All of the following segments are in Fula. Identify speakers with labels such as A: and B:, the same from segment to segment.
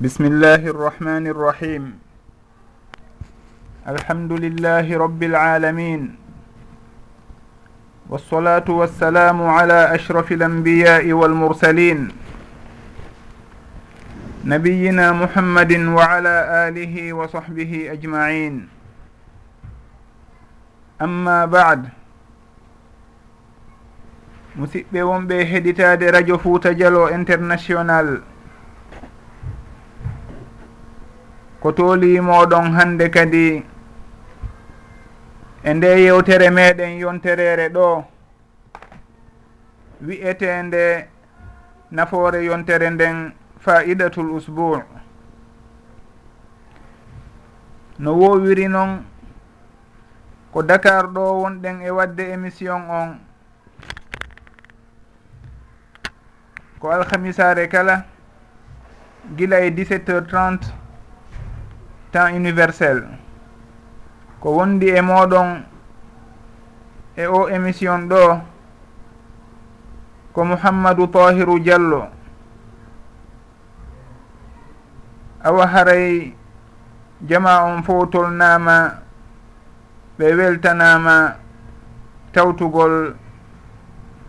A: بسم الله الرحمن الرحيم الحمد لله رب العالمين والصلاة والسلام على أشرف الأنبياء والمرسلين نبينا محمد وعلى آله وصحبه أجمعين أما بعد musidɓe wonɓe heɗitade radio fouta dialo international. ko toolimoɗon hande kadi e nde yewtere meɗen yonterere ɗo wi'etende nafoore yontere nden faidatul usbou no wowiri noon ko dakar ɗo wonɗen e wadde émission on ko alhamisare kala gila e 17 heures 30 temps universel ko wondi e moɗon e o émission ɗo ko mouhammadou tahiru diallo. Awa haray jama on fof tolnama ɓe weltanama tawtugol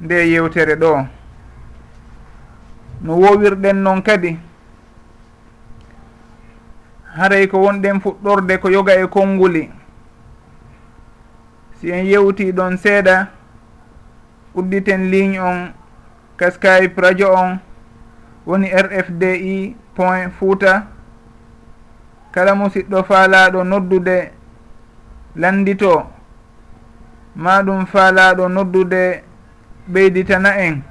A: nde yewtere ɗo. No wowirɗen noon kadi. haray ko wonɗen fuɗɗorde ko yoga e konnguli si en yewti ɗon seeɗa udditen ligne on ka skype radio on woni rfdi point fouta. Kala musidɗo faalaɗo noddude landito. Ma ɗum faalaɗo noddude ɓeyditana en.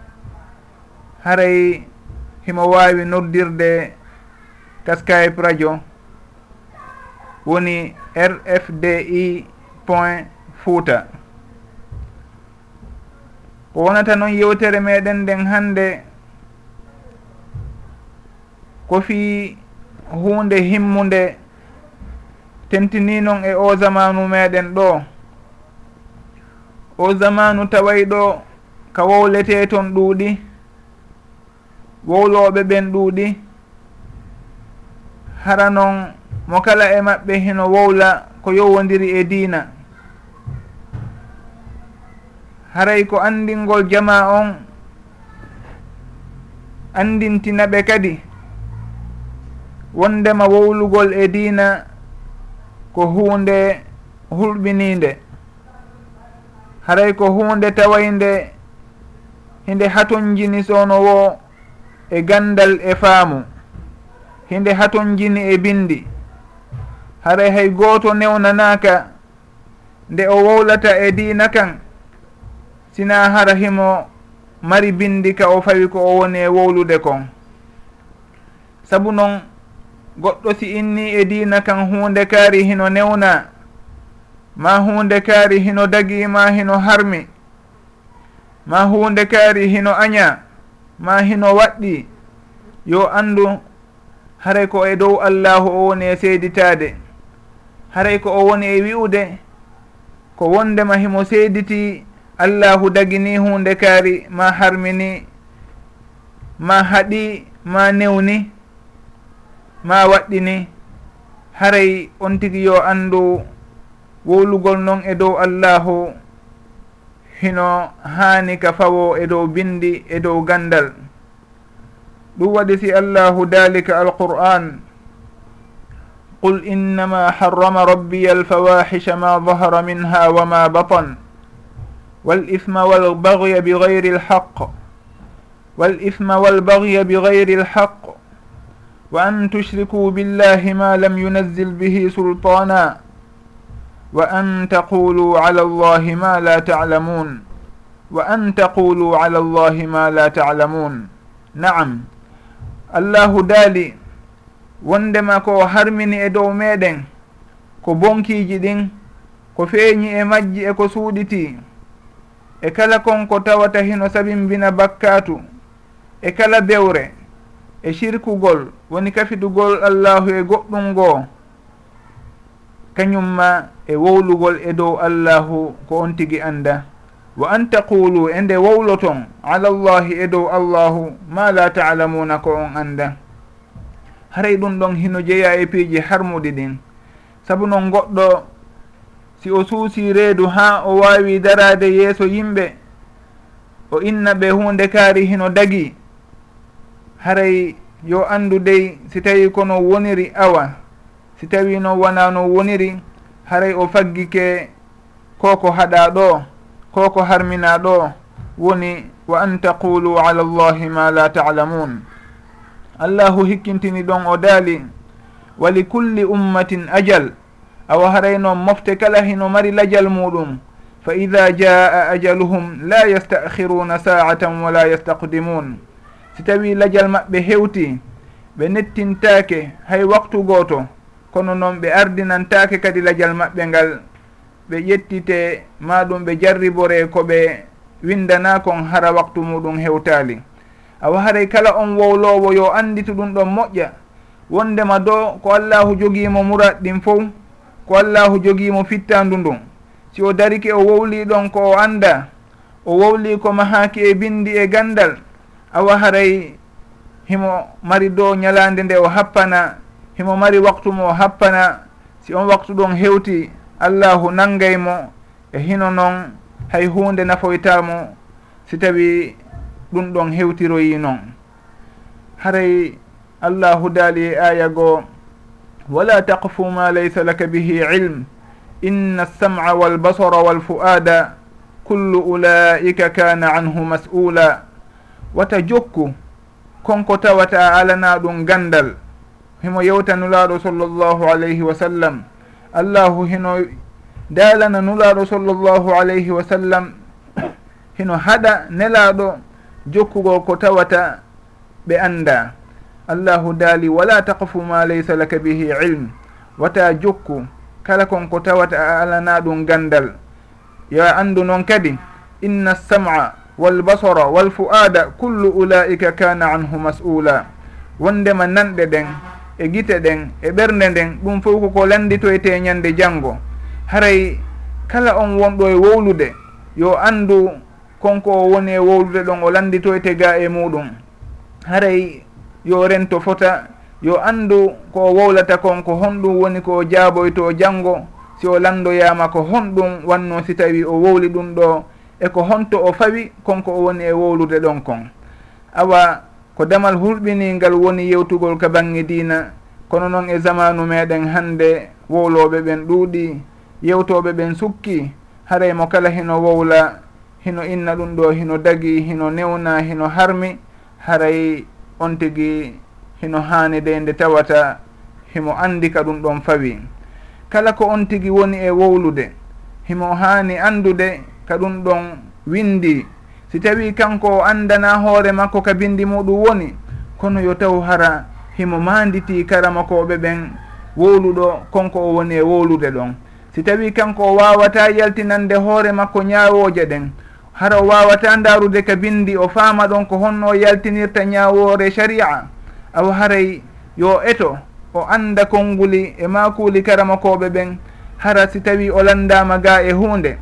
A: Haray himo wawi noddirde ka skype radio. woni rfdi point fouta. Ko wonata noon yewtere meɗen nden hande ko fi hunde himmude tentini noon e o zamanu meɗen ɗo. O zamanu taway ɗo ka wowlete toon ɗuuɗi wowloɓe ɓen ɗuuɗi hara noon mo kala e maɓɓe hino wowla ko yowodiri e diina. Haray ko andingol jama on andintinaɓe kadi. Wondema wowlugol e diina ko hunde hulɓininde haray ko hunde tawaynde hinde hatonjini sowno wo e gandal e faamu. Hinde hatonjini e bindi haray hay gooto newnanaka nde o wowlata e diina kan sina hara himo mari bindi ka o fawi ko o woni e wowlude kon. Sabu noon goɗɗo si inni e diina kan hunde kaari hino newna ma hunde kaari hino dagi ma hino harmi ma hunde kaari hino aña ma hino waɗɗi yo andu haray ko e dow allahu o woni e seyditade haray ko o woni e wi'ude ko wondema himo seediti allahu dagini hunde kaari ma harmini ma haɗi ma newni ma waɗɗini. Haray on tigi yo anndu wowlugol noon e dow allahu hino haani ka fawo e dow bindi e dow gandal. Ɗum waɗi si allahu dalika alqur'an. قل إنما حرم ربي الفواحش ما ظهر منها وما بطن والإثم والبغي بغير الحق والإثم والبغي بغير الحق وأن تشركوا بالله ما لم ينزل به سلطانا وأن تقولوا على الله ما لا تعلمون وأن تقولوا على الله ما لا تعلمون نعم الله دالي wondema ko harmini e dow meɗen ko bonkiji ɗin ko feeñi e majji e ko suuɗiti. E kala kon ko tawata hino sabimbina bakkatu e kala bewre e shirkugol woni kafitugol allahu e goɗɗum ngoo kañumma e wowlugol e dow allahu ko on tigi annda. Wa an taqulu e nde wowloton ala llahi e dow allahu ma la ta'lamuna ko on annda. haray ɗum ɗon hino jeeya e piiji harmuɗi ɗin. Saabu noon goɗɗo si o suusi reedu ha o wawi darade yeeso yimɓe o inna ɓe hunde kaari hino dagi. Haray yo andu dey si tawi kono woniri awa si tawi no wona no woniri haray o faggike koko haɗa ɗo koko harmina ɗo woni wa an taqulu ala allahi ma la talamun. ta allahu hikkintini ɗon o daali. Wa li kulli ummatin ajal. Awa harayno mofte kala hino mari lajal muɗum. Fa ida jaa ajaluhum la yastakhiruna sa'atan wala yastaqdimun. Si tawi lajal maɓɓe hewti ɓe nettintaake hay waktu gooto kono noon ɓe ardinantaake kadi lajal maɓɓe ngal. Ɓe ƴettite ma ɗum ɓe jarribore ko ɓe windanakon hara waktu muɗum hewtaali. awa haray kala on wowlowo yo anditu ɗum ɗon moƴƴa. Wondema do ko allahu jogimo murat ɗin fof ko allahu jogimo fittandu ndun. Si o darike o wowli ɗon ko o anda o wowli ko mahaki e bindi e gandal awa haray himo mari do ñalande nde o happana himo mari waktu mo o happana si on waktu ɗon hewti allahu nangaymo e hino noon hay hunde nafoytamo si tawi ɗum ɗon hewtiroyi noon haray allahu daali e aya goo wala taqfu ma laysa laka bihi ilm inna alsam'a walbasara walfu'ada kullu ulaika kana anhu mas'ula wata jokku konko tawata alana ɗum gandal. Himo yewta yewtanulaɗo sallllahu alayhi wa sallam. Allahu hino daalana nulaɗo sallllahu alayhi wa sallam. Hino haɗa nelaɗo jokkugo ko tawata ɓe annda. Allahu daali wala taqfu ma laysa laka bihi ilm. Wata jokku kala kon ko tawata a alana ɗum gandal. Yo anndu noon kadi inna sama walbasara walfu'ada kullu ulaika kana anhu mas'ula wondema nanɗe ɗen e gite ɗen e ɓernde nden ɗum fof koko landitoyte ñande janngo. Haray kala on wonɗo e wowlude yo anndu konko o woni e wowlude ɗon o landitoyte ga e muɗum. Haray yo rento fota yo andu ko o wowlata kon ko honɗum woni ko jaaboyto janngo si o landoyama ko honɗum wanno si tawi o wowli ɗum ɗo eko honto o fawi konko o woni e wowlude ɗon kon. Awa ko damal hurɓiningal woni yewtugol ka bange dina kono noon e zamanu meɗen hande wowloɓe ɓen ɗuuɗi yewtoɓe ɓen sukki haray mo kala hino wowla hino inna ɗum ɗo hino dagi hino newna hino harmi haray on tigi hino haani de nde tawata himo andi ka ɗum ɗon fawi. Kala ko on tigi woni e wowlude himo haani andude ka ɗum ɗon windi. Si tawi kanko o andana hoore makko ka bindi muɗum woni kono yo taw hara himo manditi karamakoɓe ɓen wowluɗo konko o woni e wowlude ɗon. Si tawi kanko o wawata yaltinande hoore makko ñawoje ɗen hara o wawata ndarude ka bindi o faama ɗon ko honno yaltinirta ñawore sharia. Awa haray yo eto o anda konnguli e makuli karamakoɓe ɓen hara si tawi o landama ga e hunde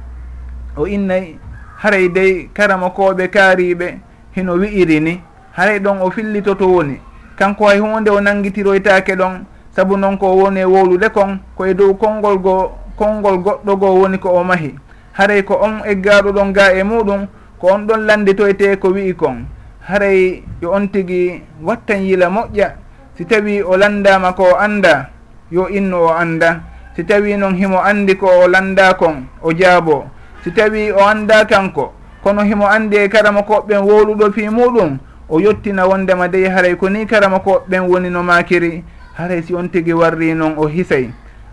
A: o innay haray dey karamakoɓe kaariɓe hino wi'iri ni haray ɗon o fillitoto woni. Kanko hay hunde o nangitiroytake ɗon saabu noon ko woni e wowlude kon koye dow konngol go konngol goɗɗo goo woni ko o mahi. haray ko on eggaɗo ɗon ga e muɗum ko on ɗon landitoyte ko wi'i kon. Haray yo on tigui wattan yila moƴƴa si tawi o landama ko o anda yo innu o anda si tawi noon himo andi ko o landa kon o jaabo si tawi o anda kanko kono himo andi e karama koɓɓen wowluɗo fi muɗum o yettina wondema dey haray ko ni karama koɓɓen woni no makiri haray si on tigui warri noon o hisay.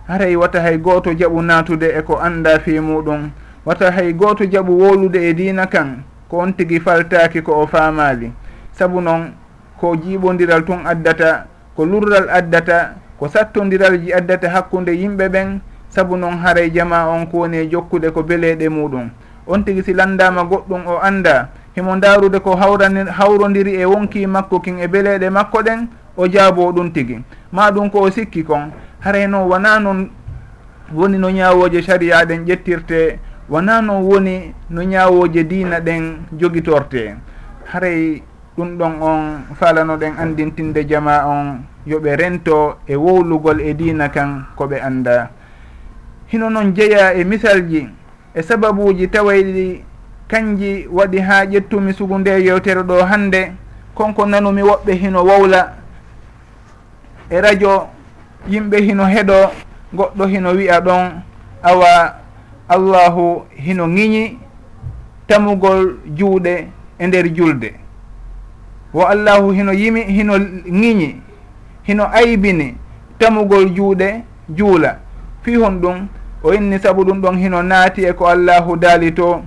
A: Haray wata hay goto jaaɓu natude eko anda fi muɗum wata hay goto jaɓu wowlude e dina kan ko on tigui faltaki ko o famali saabu noon ko jiɓodiral tun addata ko lurral addata ko sattodiralji addata hakkude yimɓe ɓen saabu noon haray jama on ko woni e jokkude ko beleɗe muɗum. On tigui si landama goɗɗum o anda himo darude ko hawrani hawrodiri e wonki makko kin e beleɗe makko ɗen o jaabo ɗum tigi. Ma ɗum ko o sikki kon haray noon wona noon woni no ñawoje sariya ɗen ƴettirte wona noon woni no ñaawoje diina ɗen jogitorte? Haray ɗum ɗon on falanoɗen andintinde jama on yoɓe rento e wowlugol e diina kan koɓe anda hino noon jeeya e misalji e sababuji tawayɗi kanji waɗi ha ƴettumi sugu nde yewtere ɗo hannde konko nanumi woɓɓe hino wowla e radio yimɓe hino heɗo goɗɗo hino wiya ɗon awa allahu hino ŋiñi tamugol juuɗe e nder julde. Wo allahu hino yimi hino ŋiñi hino aybini tamugol juuɗe juula. Fi hon ɗum o inni sabu ɗum ɗon hino naati e ko allahu daali to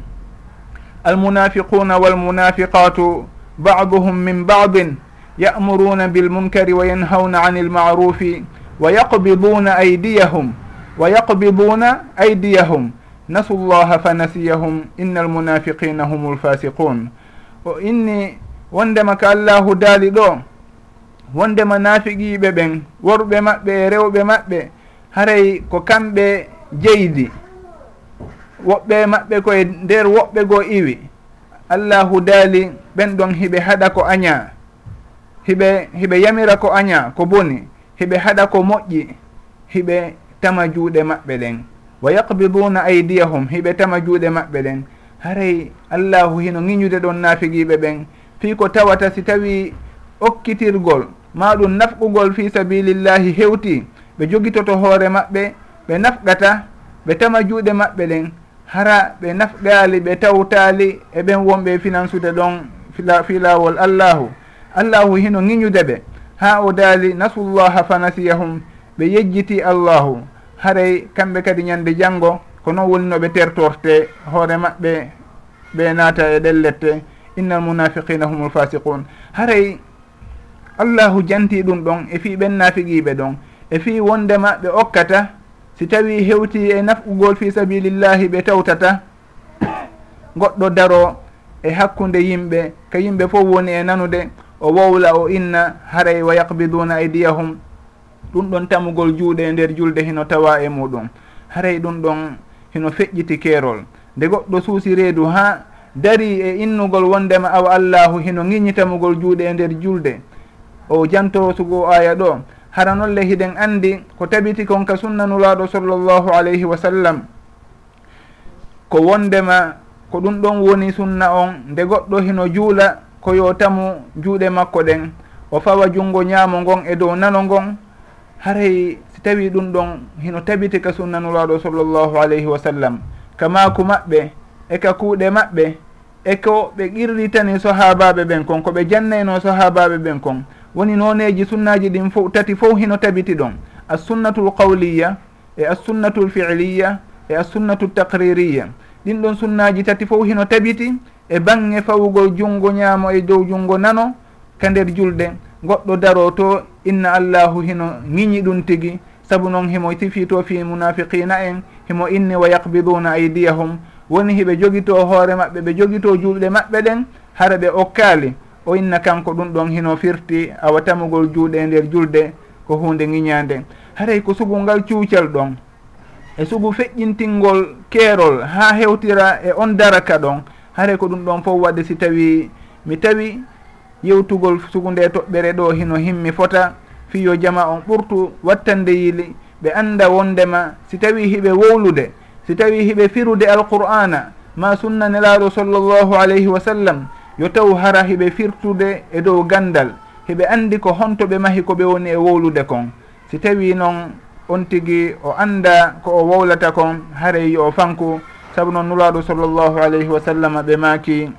A: almunafiquna walmunafiqatu baduhum min badin ya'muruna bilmunkari wa yanhawna ani lmarufi wa yaqbiduna aydiyahum wa yaqbiduna aydiyahum. nasu llaha fa nasiyahum inna almunafiqina hum lfasiqun o inni wondema ka allahu daali ɗo wondema naafiqiiɓe ɓen worɓe maɓɓe e rewɓe maɓɓe haray ko kamɓe jeydi. Woɓɓe maɓɓe koye nder woɓɓe goo iwi. Allahu daali ɓen ɗon hiɓe haɗa ko aña hiɓe hiɓe yamira ko aña ko boni. Hiɓe haɗa ko moƴƴi. Hiɓe tama juuɗe maɓɓe ɗen. wa yaqbiduna aydiyahum hiɓe tama juuɗe maɓɓe ɗen. Haray allahu hino ŋiñude ɗon naafigiiɓe ɓen. Fii ko tawata si tawi okkitirgol ma ɗum nafqugol fi sabilillahi hewti ɓe jogitoto hoore maɓɓe ɓe nafqata ɓe tama juuɗe maɓɓe ɗen. Hara ɓe nafqaali ɓe tawtaali e ɓen wonɓe finansude ɗon fi laawol allahu. Allahu hino ŋiñude ɓe. Ha o daali nasullaha fanasiyahum ɓe yejjiti allahu. haray kamɓe kadi ñande janngo ko noon woni noɓe tertorte hoore maɓɓe ɓe naata e ɗellette inna almunafiqina humul fasiqun. Haray allahu janti ɗum ɗon e fi ɓen nafiqiɓe ɗon e fi wondema ɓe okkata si tawi hewti e nafqugol fi sabilillahi ɓe tawtata goɗɗo daro e hakkude yimɓe ka yimɓe fof woni e nanude o wowla o inna haray wa yaqbiduna aydiyahum ɗum ɗon tamugol juuɗe e nder julde hino tawa e muɗum. Haray ɗum ɗon hino feƴƴiti keerol. Nde goɗɗo suusi reedu ha dari e innugol wondema awa allahu hino ŋiñi tamugol juuɗe e nder julde. O jantosugo aya ɗo hara noon le hiɗen andi ko tabiti kon ka sunnanulaɗo sallllahu alayhi wa sallam. Ko wondema ko ɗum ɗon woni sunna on nde goɗɗo hino juula ko yo tamu juuɗe makko ɗen. O fawa junngo ñaamo ngon e dow nano ngon haray si tawi ɗum ɗon hino tabiti ka sunnanulaɗo sallllahu alayhi wa sallam ka maku maɓɓe e ka kuuɗe maɓɓe e ko ɓe qirritani sahabaɓe ɓen kon ko ɓe jannayno sahabaɓe ɓen kon. Woni noneji sunnaji ɗin fo tati fof hino tabiti ɗon. Assunnatu l qawliya e assunnatu l filiya e assunnatu taqririya ɗin ɗon sunnaji tati fof hino tabiti e bange fawugol junngo ñaamo e dow junngo nano ka nder julde. goɗɗo daro to inna allahu hino ŋiñi ɗum tigi saabu noon himo sifito fi munafiqina en himo inni wa yaqbiduna aydiyahum. Woni hiɓe jogito hoore maɓɓe ɓe jogito juuɗe maɓɓe ɗen hara ɓe okkaali. O inna kanko ɗum ɗon hino firti awa tamugol juuɗe e nder julde ko hunde ŋiñande haray ko sugu ngal cuucal ɗon e sugu feƴƴintingol keerol ha hewtira e on daraka ɗon. Haray ko ɗum ɗon fof wadde si tawi mi tawi yewtugol sugunde toɓɓere ɗo hino himmi fota. Fiyo jama on ɓurtu wattande yili ɓe anda wondema si tawi hiɓe wowlude si tawi hiɓe firude alqur'ana ma sunna nelaɗo sallllahu alayhi wa sallam yo taw hara hiɓe firtude e dow gandal. Hiɓe andi ko honto ɓe mahi ko ɓe woni e wowlude kon. Si tawi noon on tigi o anda ko o wowlata kon haray yo o fanku. Saabu noon nulaɗo sallllahu alayhi wa sallam ɓe maaki.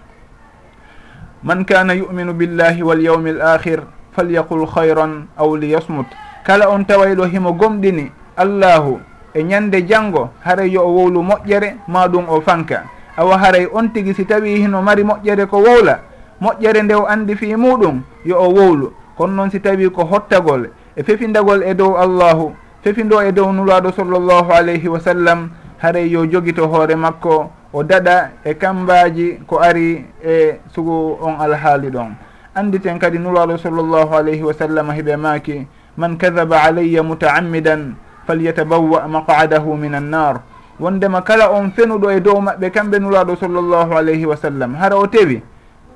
A: man kana yuminu billahi walyawmi l akhir falyaqul hayran aw liyasmut. Kala on tawayɗo himo gomɗini allahu e ñande janngo haray yo o wowlu moƴƴere ma ɗum o fanka. Awa haray on tigi si tawi hino mari moƴƴere ko wowla moƴƴere nde o andi fi muɗum yo o wowlu. Kono noon si tawi ko hottagol e fefindagol e dow allahu fefindo e dow nulaaɗo sallllahu alayhi wa sallam haray yo jogito hoore makko o daɗa e kambaji ko ari e sugu on alhaali ɗon. Anditen kadi nuraɗo sallllahu alayhi wa sallam hiɓe maaki man kadaba alayya mutaammidan falyatabawa maqadahu min annar wondema kala on fenuɗo e dow maɓɓe kamɓe nuraɗo sallllahu alayhi wa sallam. Hara o tewi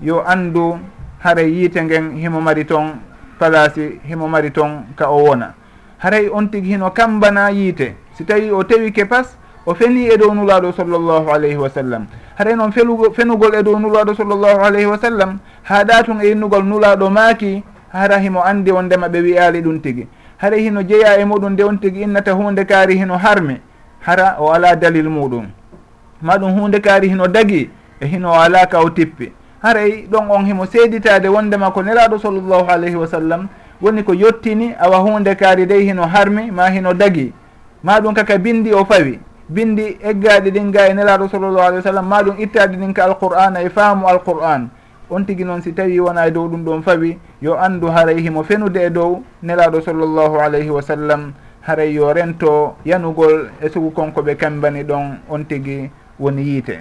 A: yo andu hara yiite ngen himo mari toon place himo mari toon ka o wona. Haray on tigi hino kambana yiite. Si tawi o tewi ke pas o feni e dow nulaɗo sallllahu alayhi wa sallam. Haɗa noon felugo fenugol e dow nulaɗo sallllahu alayhi wa sallam haaɗa tun e yinnugol nulaɗo maaki hara himo andi on ndema ɓe wiyali ɗum tigi. Hara hino jeeya e muɗum nde on tigi innata hunde kaari hino harme. Hara o ala dalil muɗum. Maɗum hunde kaari hino dagi e hino o ala ka o tippi. Haray ɗon on himo seeditade wondema ko nelaɗo sallllahu alayhi wa sallam woni ko yettini awa hunde kaari dey hino harmi ma hino dagi. Maɗum kaka bindi o fawi. bindi eggaɗi ɗin ga e nelaɗo sallllahu alih wa sallam maɗum ittade ɗin ka alqur'ana e faamu alqur'an on tigui noon si tawi wona e dow ɗum ɗon fawi yo andu haray himo fenude e dow nelaɗo sallllahu alayhi wa sallam. Haray yo rento yanugol e sugu konko ɓe kambani ɗon on tigui woni yiite.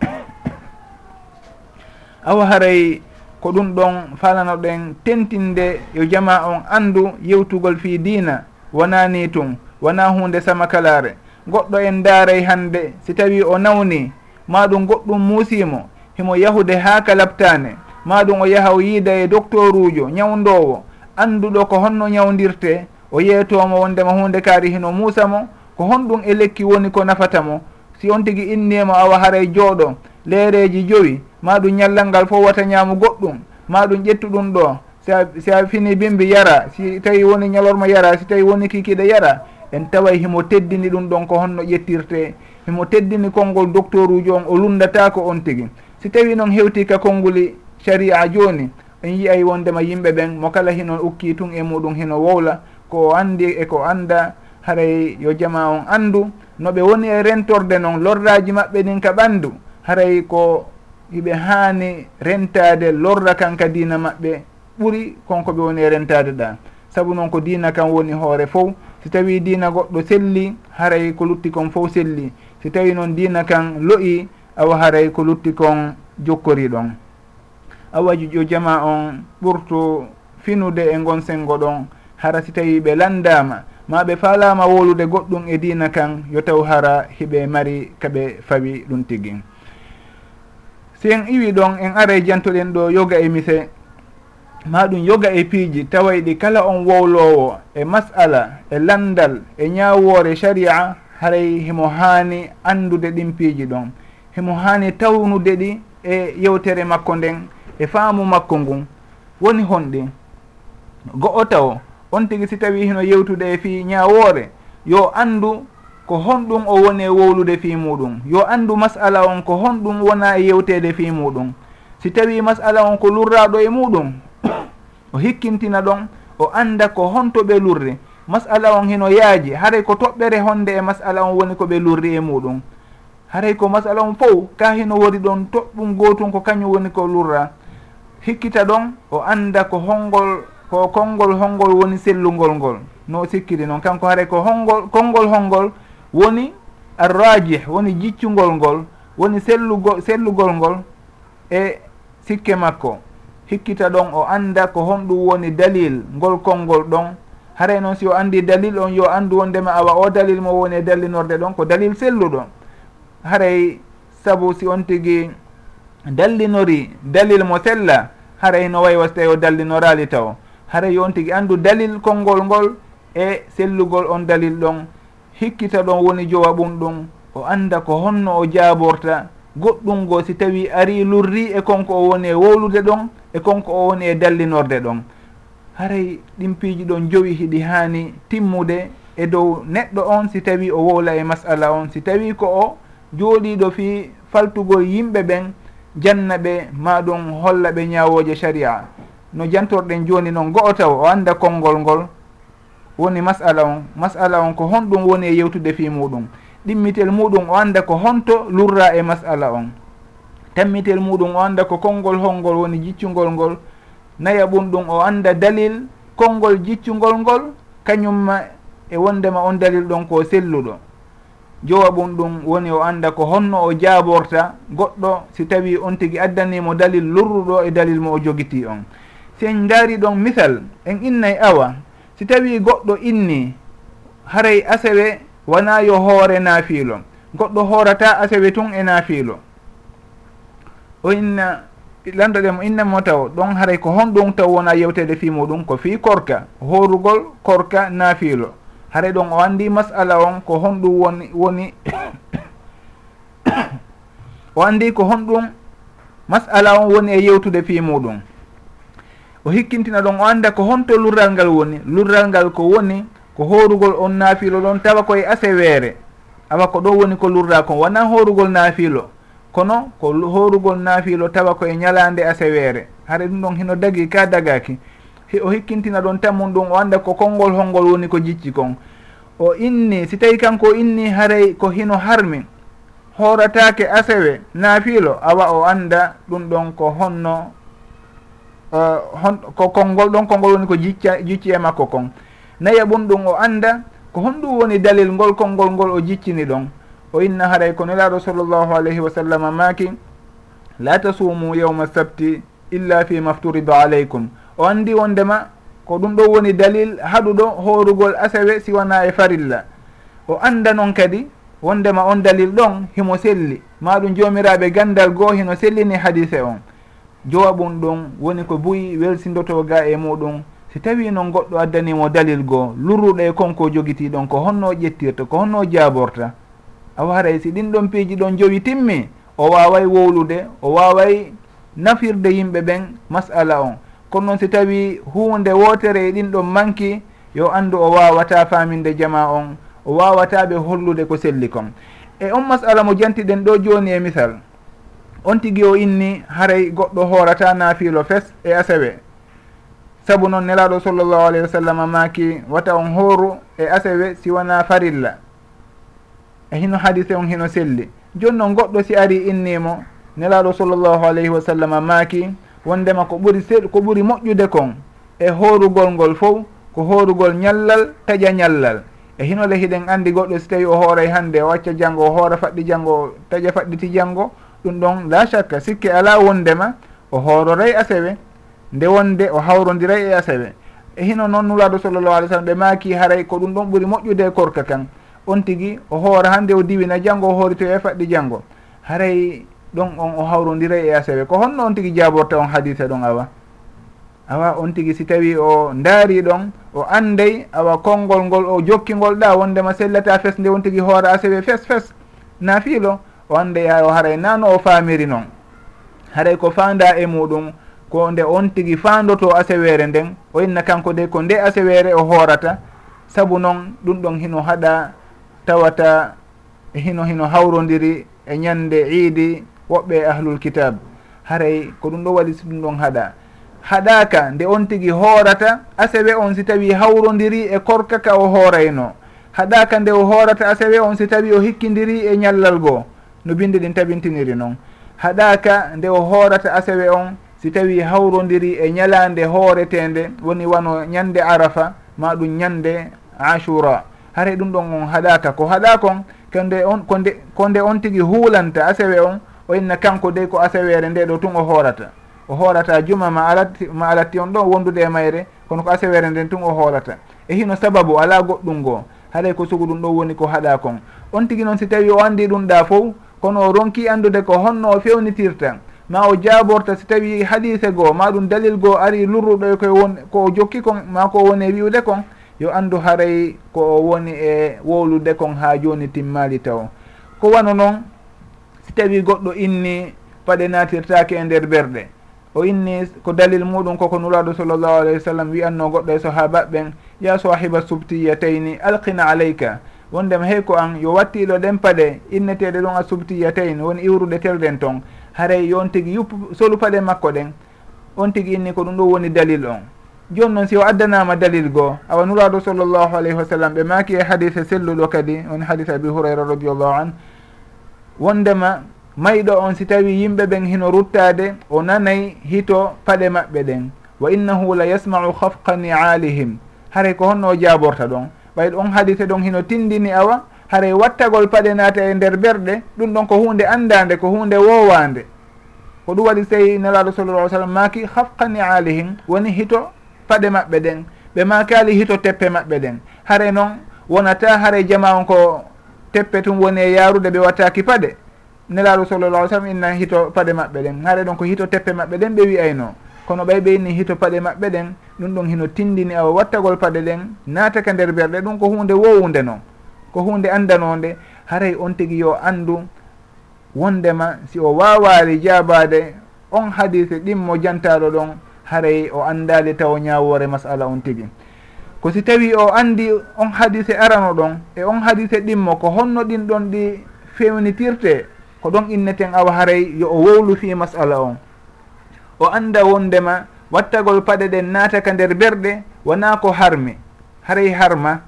A: Awa haray ko ɗum ɗon falano ɗen tentinde yo jama on andu yewtugol fi dina wona ni tun wona hunde samakalare goɗɗo en daaray hande si tawi o nawni maɗum goɗɗum muusimo himo yahude haa kalaptane maɗum o yaha o yiida e docteur ujo ñawndowo annduɗo ko honno ñawdirte o yeetomo wondema hunde kaari hino muusamo ko honɗum e lekki woni ko nafata mo. Si on tigi innimo awa haray jooɗo leereji joyi maɗum ñallal ngal fof wata ñaamu goɗɗum. Maɗum ƴettuɗum ɗo. Si a fini bimbi yara si tawi woni ñalorma yara si tawi woni kikiɗe yara en taway himo teddini ɗum ɗon ko honno ƴettirte. Himo teddini konngol docteur uji on o lundatako on tigi. Si tawi noon hewti ka konnguli sharia joni en yiyay wondema yimɓe ɓen mo kala hino ukki tun e muɗum hino wowla ko o anndi e ko annda haray yo jama on andu noɓe woni e rentorde noon lorraji maɓɓe ɗin ka ɓandu haray ko hiɓe haani rentade lorra kan ka diina maɓɓe ɓuri konko ɓe woni e rentade ɗa saabu noon ko dina kan woni hoore fof si tawi diina goɗɗo selli haray ko lutti kon fof selli. Si tawi noon diina kan lo'i awa haray ko lutti kon jokkori ɗon. Awaju jo jama on ɓurtu finude e gon sengo ɗon. Hara si tawi ɓe landama ma ɓe falama wolude goɗɗum e diina kan yo taw hara hiɓe mari kaɓe fawi ɗum tigui si en iwi ɗon en aray jantoɗen ɗo yoga e mise. ma ɗum yoga e piiji tawayɗi kala on wowlowo e mas'ala e landal e ñawore sharia haray himo haani andude ɗin piiji ɗon. Himo haani tawnude ɗi e yewtere makko nden e faamu makko ngun. Woni honɗi go'o taw on tigi si tawi hino yewtude e fii ñawoore yo andu ko honɗum o woni e wowlude fii muɗum yo andu masala on ko honɗum wona e yewtede fii muɗum si tawi masala on ko lurraɗo e muɗum o hikkintina ɗon o anda ko honto ɓe lurri. Masala on hino yaaji haray ko toɓɓere honde e masala on woni ko ɓe lurri e muɗum. Haray ko masala on fof ka hino wori ɗon toɓɓum gotum ko kañum woni ko lurra. Hikkita ɗon o anda ko hongol ko konngol honngol woni sellugol ngol. No sikkiri noon kanko haray ko honngol konngol honngol woni arrajih woni jiccugol ngol woni sellugo sellugol ngol e sikke makko. hikkita ɗon o anda ko honɗum woni dalil ngol konngol ɗon. Haray noon si o andi dalil on yo andu wondema awa o dalil mo woni e dallinorde ɗon ko dalil selluɗo haray saabu si on tigi dallinori dalil mo sella haray no wayi way tawi o dallinorali taw. Haray yo on tigi andu dalil konngol ngol e sellugol on dalil ɗon. Hikkita ɗon woni jowa ɓum ɗum o anda ko honno o jaaborta. goɗɗum ngo si tawi ari lurri e konko o woni e wowlude ɗon e konko o woni e dallinorde ɗon. Haray ɗin piiji ɗon jowi hiɗi hani timmude e dow neɗɗo on si tawi o wowla e masala on. Si tawi ko o jooɗiɗo fi faltugol yimɓe ɓen janna ɓe ma ɗum holla ɓe ñawoje sharia. No jantorɗen joni noon go'o taw o anda konngol ngol woni masala on. Masala on ko honɗum woni e yewtude fi muɗum. ɗimmitel muɗum o anda ko honto lurra e masala on. Tammitel muɗum o anda ko konngol holngol woni jiccungol ngol naya ɓum ɗum o anda dalil konngol jiccungol ngol kañumma e wondema on dalil ɗon ko selluɗo. Jowa ɓum ɗum woni o anda ko honno o jaaborta goɗɗo si tawi on tigui addanimo dalil lurruɗo e dalil mo o jogiti on. Si en daari ɗon misal en innay awa si tawi goɗɗo inni haray asewe wona yo hoore naafiilo goɗɗo hoorata asewe tun e naafiilo. O inna landoɗe mo innamo taw ɗon haray ko honɗum taw wona yewtede fi muɗum ko fi korka horugol korka naafiilo. Haray ɗon o anndi masala on ko honɗum woni woni o anndi ko honɗum masala on woni e yewtude fi muɗum. O hikkintina ɗon o annda ko honto lurral ngal woni lurral ngal ko woni ko horugol on naafilo ɗon tawa koye aseweere awa ko ɗo woni ko lurda kon. Wonan horugol naafilo kono ko horugol naafilo tawa koye ñalande aseweere haɗa ɗum ɗon hino dagi ka dagaki o hikkintina ɗon tammum ɗum o anda ko konngol holngol woni ko jicci kon. O inni si tawi kanko inni haray ko hino harmi horatake asewe naafilo awa o anda ɗum ɗon ko honno uh, hon, ko konngol ɗon konngol woni ko jicca jicci e makko kon. naya e ɓum ɗum o anda ko honɗum woni dalil ngol konngol ngol o jiccini ɗon. O inna haray ko nelaɗo sallllahu alayhi wa sallam maki la tasumu yawma sabti illa fi mafturido aleykum o andi wondema ko ɗum ɗo woni dalil haɗuɗo horugol asawe siwana e farilla. O anda noon kadi wondema on dalil ɗon himo selli. Maɗum jomiraɓe gandal goo hino sellini hadise on. Jowaɓum ɗum woni ko buyi welsindotoga e muɗum. si tawi noon goɗɗo addanimo dalil goo lurruɗo e konko jogitiɗon ko honno ƴettirta ko honno jaaborta awa haray si ɗin ɗon piiji ɗon jowi timmi o waway wowlude o waway nafirde yimɓe ɓen masala on. Kono noon si tawi hunde wotere e ɗin ɗon manki yo andu o wawata faminde jama on o wawataɓe hollude ko selli kon. E on masala mo jantiɗen ɗo joni e misal. On tigui o inni haray goɗɗo horata naafilo fes e asewe saabu noon nelaɗo sallllahu alayhi wa sallam maaki wata on hooru e asewe siwana farilla. E hino hadise on hino selli. Joni noon goɗɗo si ari innimo nelaɗo sallllahu alayhi wa sallam maaki wondema ko ɓuri se ko ɓuri moƴƴude kon e hoorugol ngol fof ko hoorugol ñallal taƴa ñallal. E hinole hiɗen anndi goɗɗo si tawi o hooray hannde o acca janngo o hoora faɗɗi janngo taƴa faɗɗiti janngo ɗum ɗon la chaque sikke ala wondema o hoororay asewe nde wonde o hawrodiray e asawe e hino noon nulaɗo sallllahu alih w sallam ɓe maaki haray ko ɗum ɗon ɓuuri moƴƴude e korka kan. On tigi o hoora hannde o diwina janngo o hoorito e faɗɗi janngo. Haray ɗon on o hawrodiray e asawe ko honno on tigi jaborta on hadisa ɗon awa? Awa on tigi si tawi o ndaari ɗon o anday awa konngol ngol o jokkingol ɗa wondema sellata fes nde on tigi hoora asewe fes fes. Nafiilo o anday ha o haray nano o faamiri noon. Haray ko fanda e muɗum ko nde on tigi fandoto asewere nden o inna kanko de ko nde asewere o hoorata saabu noon ɗum ɗon hino haɗa tawata hino hino hawrodiri e ñande iidi woɓɓe e ahlul kitab haray ko ɗum ɗo waɗi si ɗum ɗon haɗa. Haɗaka nde on tigi hoorata asewe on si tawi hawrodiri e korkaka o hoorayno. Haɗaka nde o hoorata asewe on si tawi o hikkidiri e ñallal goo. No binde ɗin tabintiniri noon. Haɗaka nde o hoorata asewe on si tawi hawrodiri e ñalande hooretende woni wano ñande arafa ma ɗum ñande ashura. Haray ɗum ɗon on haɗaka ko haɗa kon konde on konde konde on tigui huulanta asewe on o inna kanko dey ko asewere nde ɗo tun o hoorata. O hoorata juma ma alatti ma alatti on ɗon wondude e mayre kono ko asewere nden tun o hoorata. E hino sababu ala goɗɗum ngoo haɗay ko sugu ɗum ɗo woni ko haɗa kon. On tigui noon si tawi o andi ɗum ɗa fof kono o ronki andude ko honno o fewnitirta ma o jaaborta si tawi hadise goo ma ɗum dalil goo ari lurruɗo e koye won ko o jokki kon ma ko woni e wiwde kon yo andu haray ko o woni e wowlude kon ha joni timmali taw. Ko wano noon si tawi goɗɗo inni paɗe natirtake e nder berɗe o inni ko dalil muɗum koko nuraɗo sallllahu alayhi wa sallam wiyanno goɗɗo e sahabaɓen ya sahiba subtiyatayni alqina aleyka wondema hey ko an yo wattiɗo ɗen paɗe inneteɗe ɗon a subtiyatayn woni iwruɗe telɗen ton. haray yon tigui yuppu solu paɗe makko ɗen on tigui inni ko ɗum ɗo woni dalil on. Joni noon si o addanama dalil goo awa nuraɗo sallllahu alayhi wa sallam ɓe maki e hadise selluɗo kadi woni hadise abi hurayra radiallahu an. Wondema mayɗo on si tawi yimɓe ɓen hino ruttade o nanayi hito paɗe maɓɓe ɗen. Wa innahu la yasmau hafqa nialihim. Haray ko honno o jaborta ɗon. Ɓayɗo on hadise ɗon hino tindini awa haray wattagol paɗe naata e nder berɗe ɗum ɗon ko hunde andade ko hunde wowande ko ɗum waɗi tawi nelaɗo sallallah sallam maaki hafqani alihim woni hito paɗe maɓɓe ɗen. Ɓe makali hito teppe maɓɓe ɗen. Haray noon wonata haray jama on ko teppe tum woni e yarude ɓe wattaki paɗe. Nelaɗo sallallah sallam inna hito paɗe maɓɓe ɗen. Haray ɗon ko hito teppe maɓɓe ɗen ɓe wiyayno kono ɓay ɓe inni hito paɗe maɓɓe ɗen ɗum ɗon hino tindini awa wattagol paɗe ɗen naataka nder berɗe ɗum ko hunde wowunde noon ko hunde andanode haray on tigui yo andu wondema si o wawari jabade on hadise ɗimmo jantaɗo ɗon haray o andali taw ñawore masala on tigui ko si tawi o andi on hadise arano ɗon e on hadise ɗimmo ko honno ɗin ɗon ɗi fewnitirte ko ɗon inneten awa haray yo o wowlu fi masala on. O anda wondema wattagol paɗe ɗen nataka nder berɗe wona ko harmi. Haray harma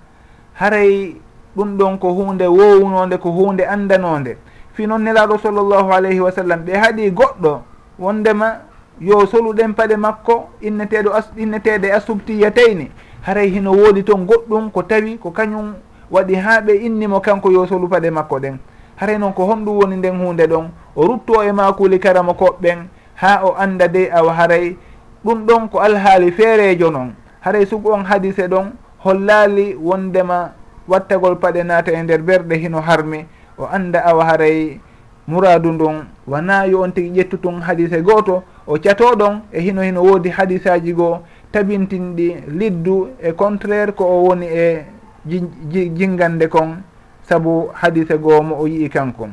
A: haray ɗum ɗon ko hunde wowunode ko hunde andanode fi noon nelaɗo sallllahu alayhi wa sallam ɓe haaɗi goɗɗo wondema yo soluɗen paɗe makko inneteɗo innetede asubtiyatayni. Haray hino woodi toon goɗɗum ko tawi ko kañum waɗi ha ɓe innimo kanko yo solu paɗe makko ɗen. Haray noon ko honɗum woni nden hunde ɗon. O rutto e makuli karama koɓɓen ha o anda de awa haray. Ɗum ɗon ko alhaali feerejo noon. Haray sugu on hadise ɗon hollali wondema wattagol paɗe naata e nder berɗe hino harmi o anda awa haray muradu ndun. Wona yo on tigui ƴettu tun hadise goto o catoɗon e hino hino woodi hadisaji goo. Tabintinɗi liddu e contraire ko o woni e jingande kon saabu hadise goo mo o yii kanko.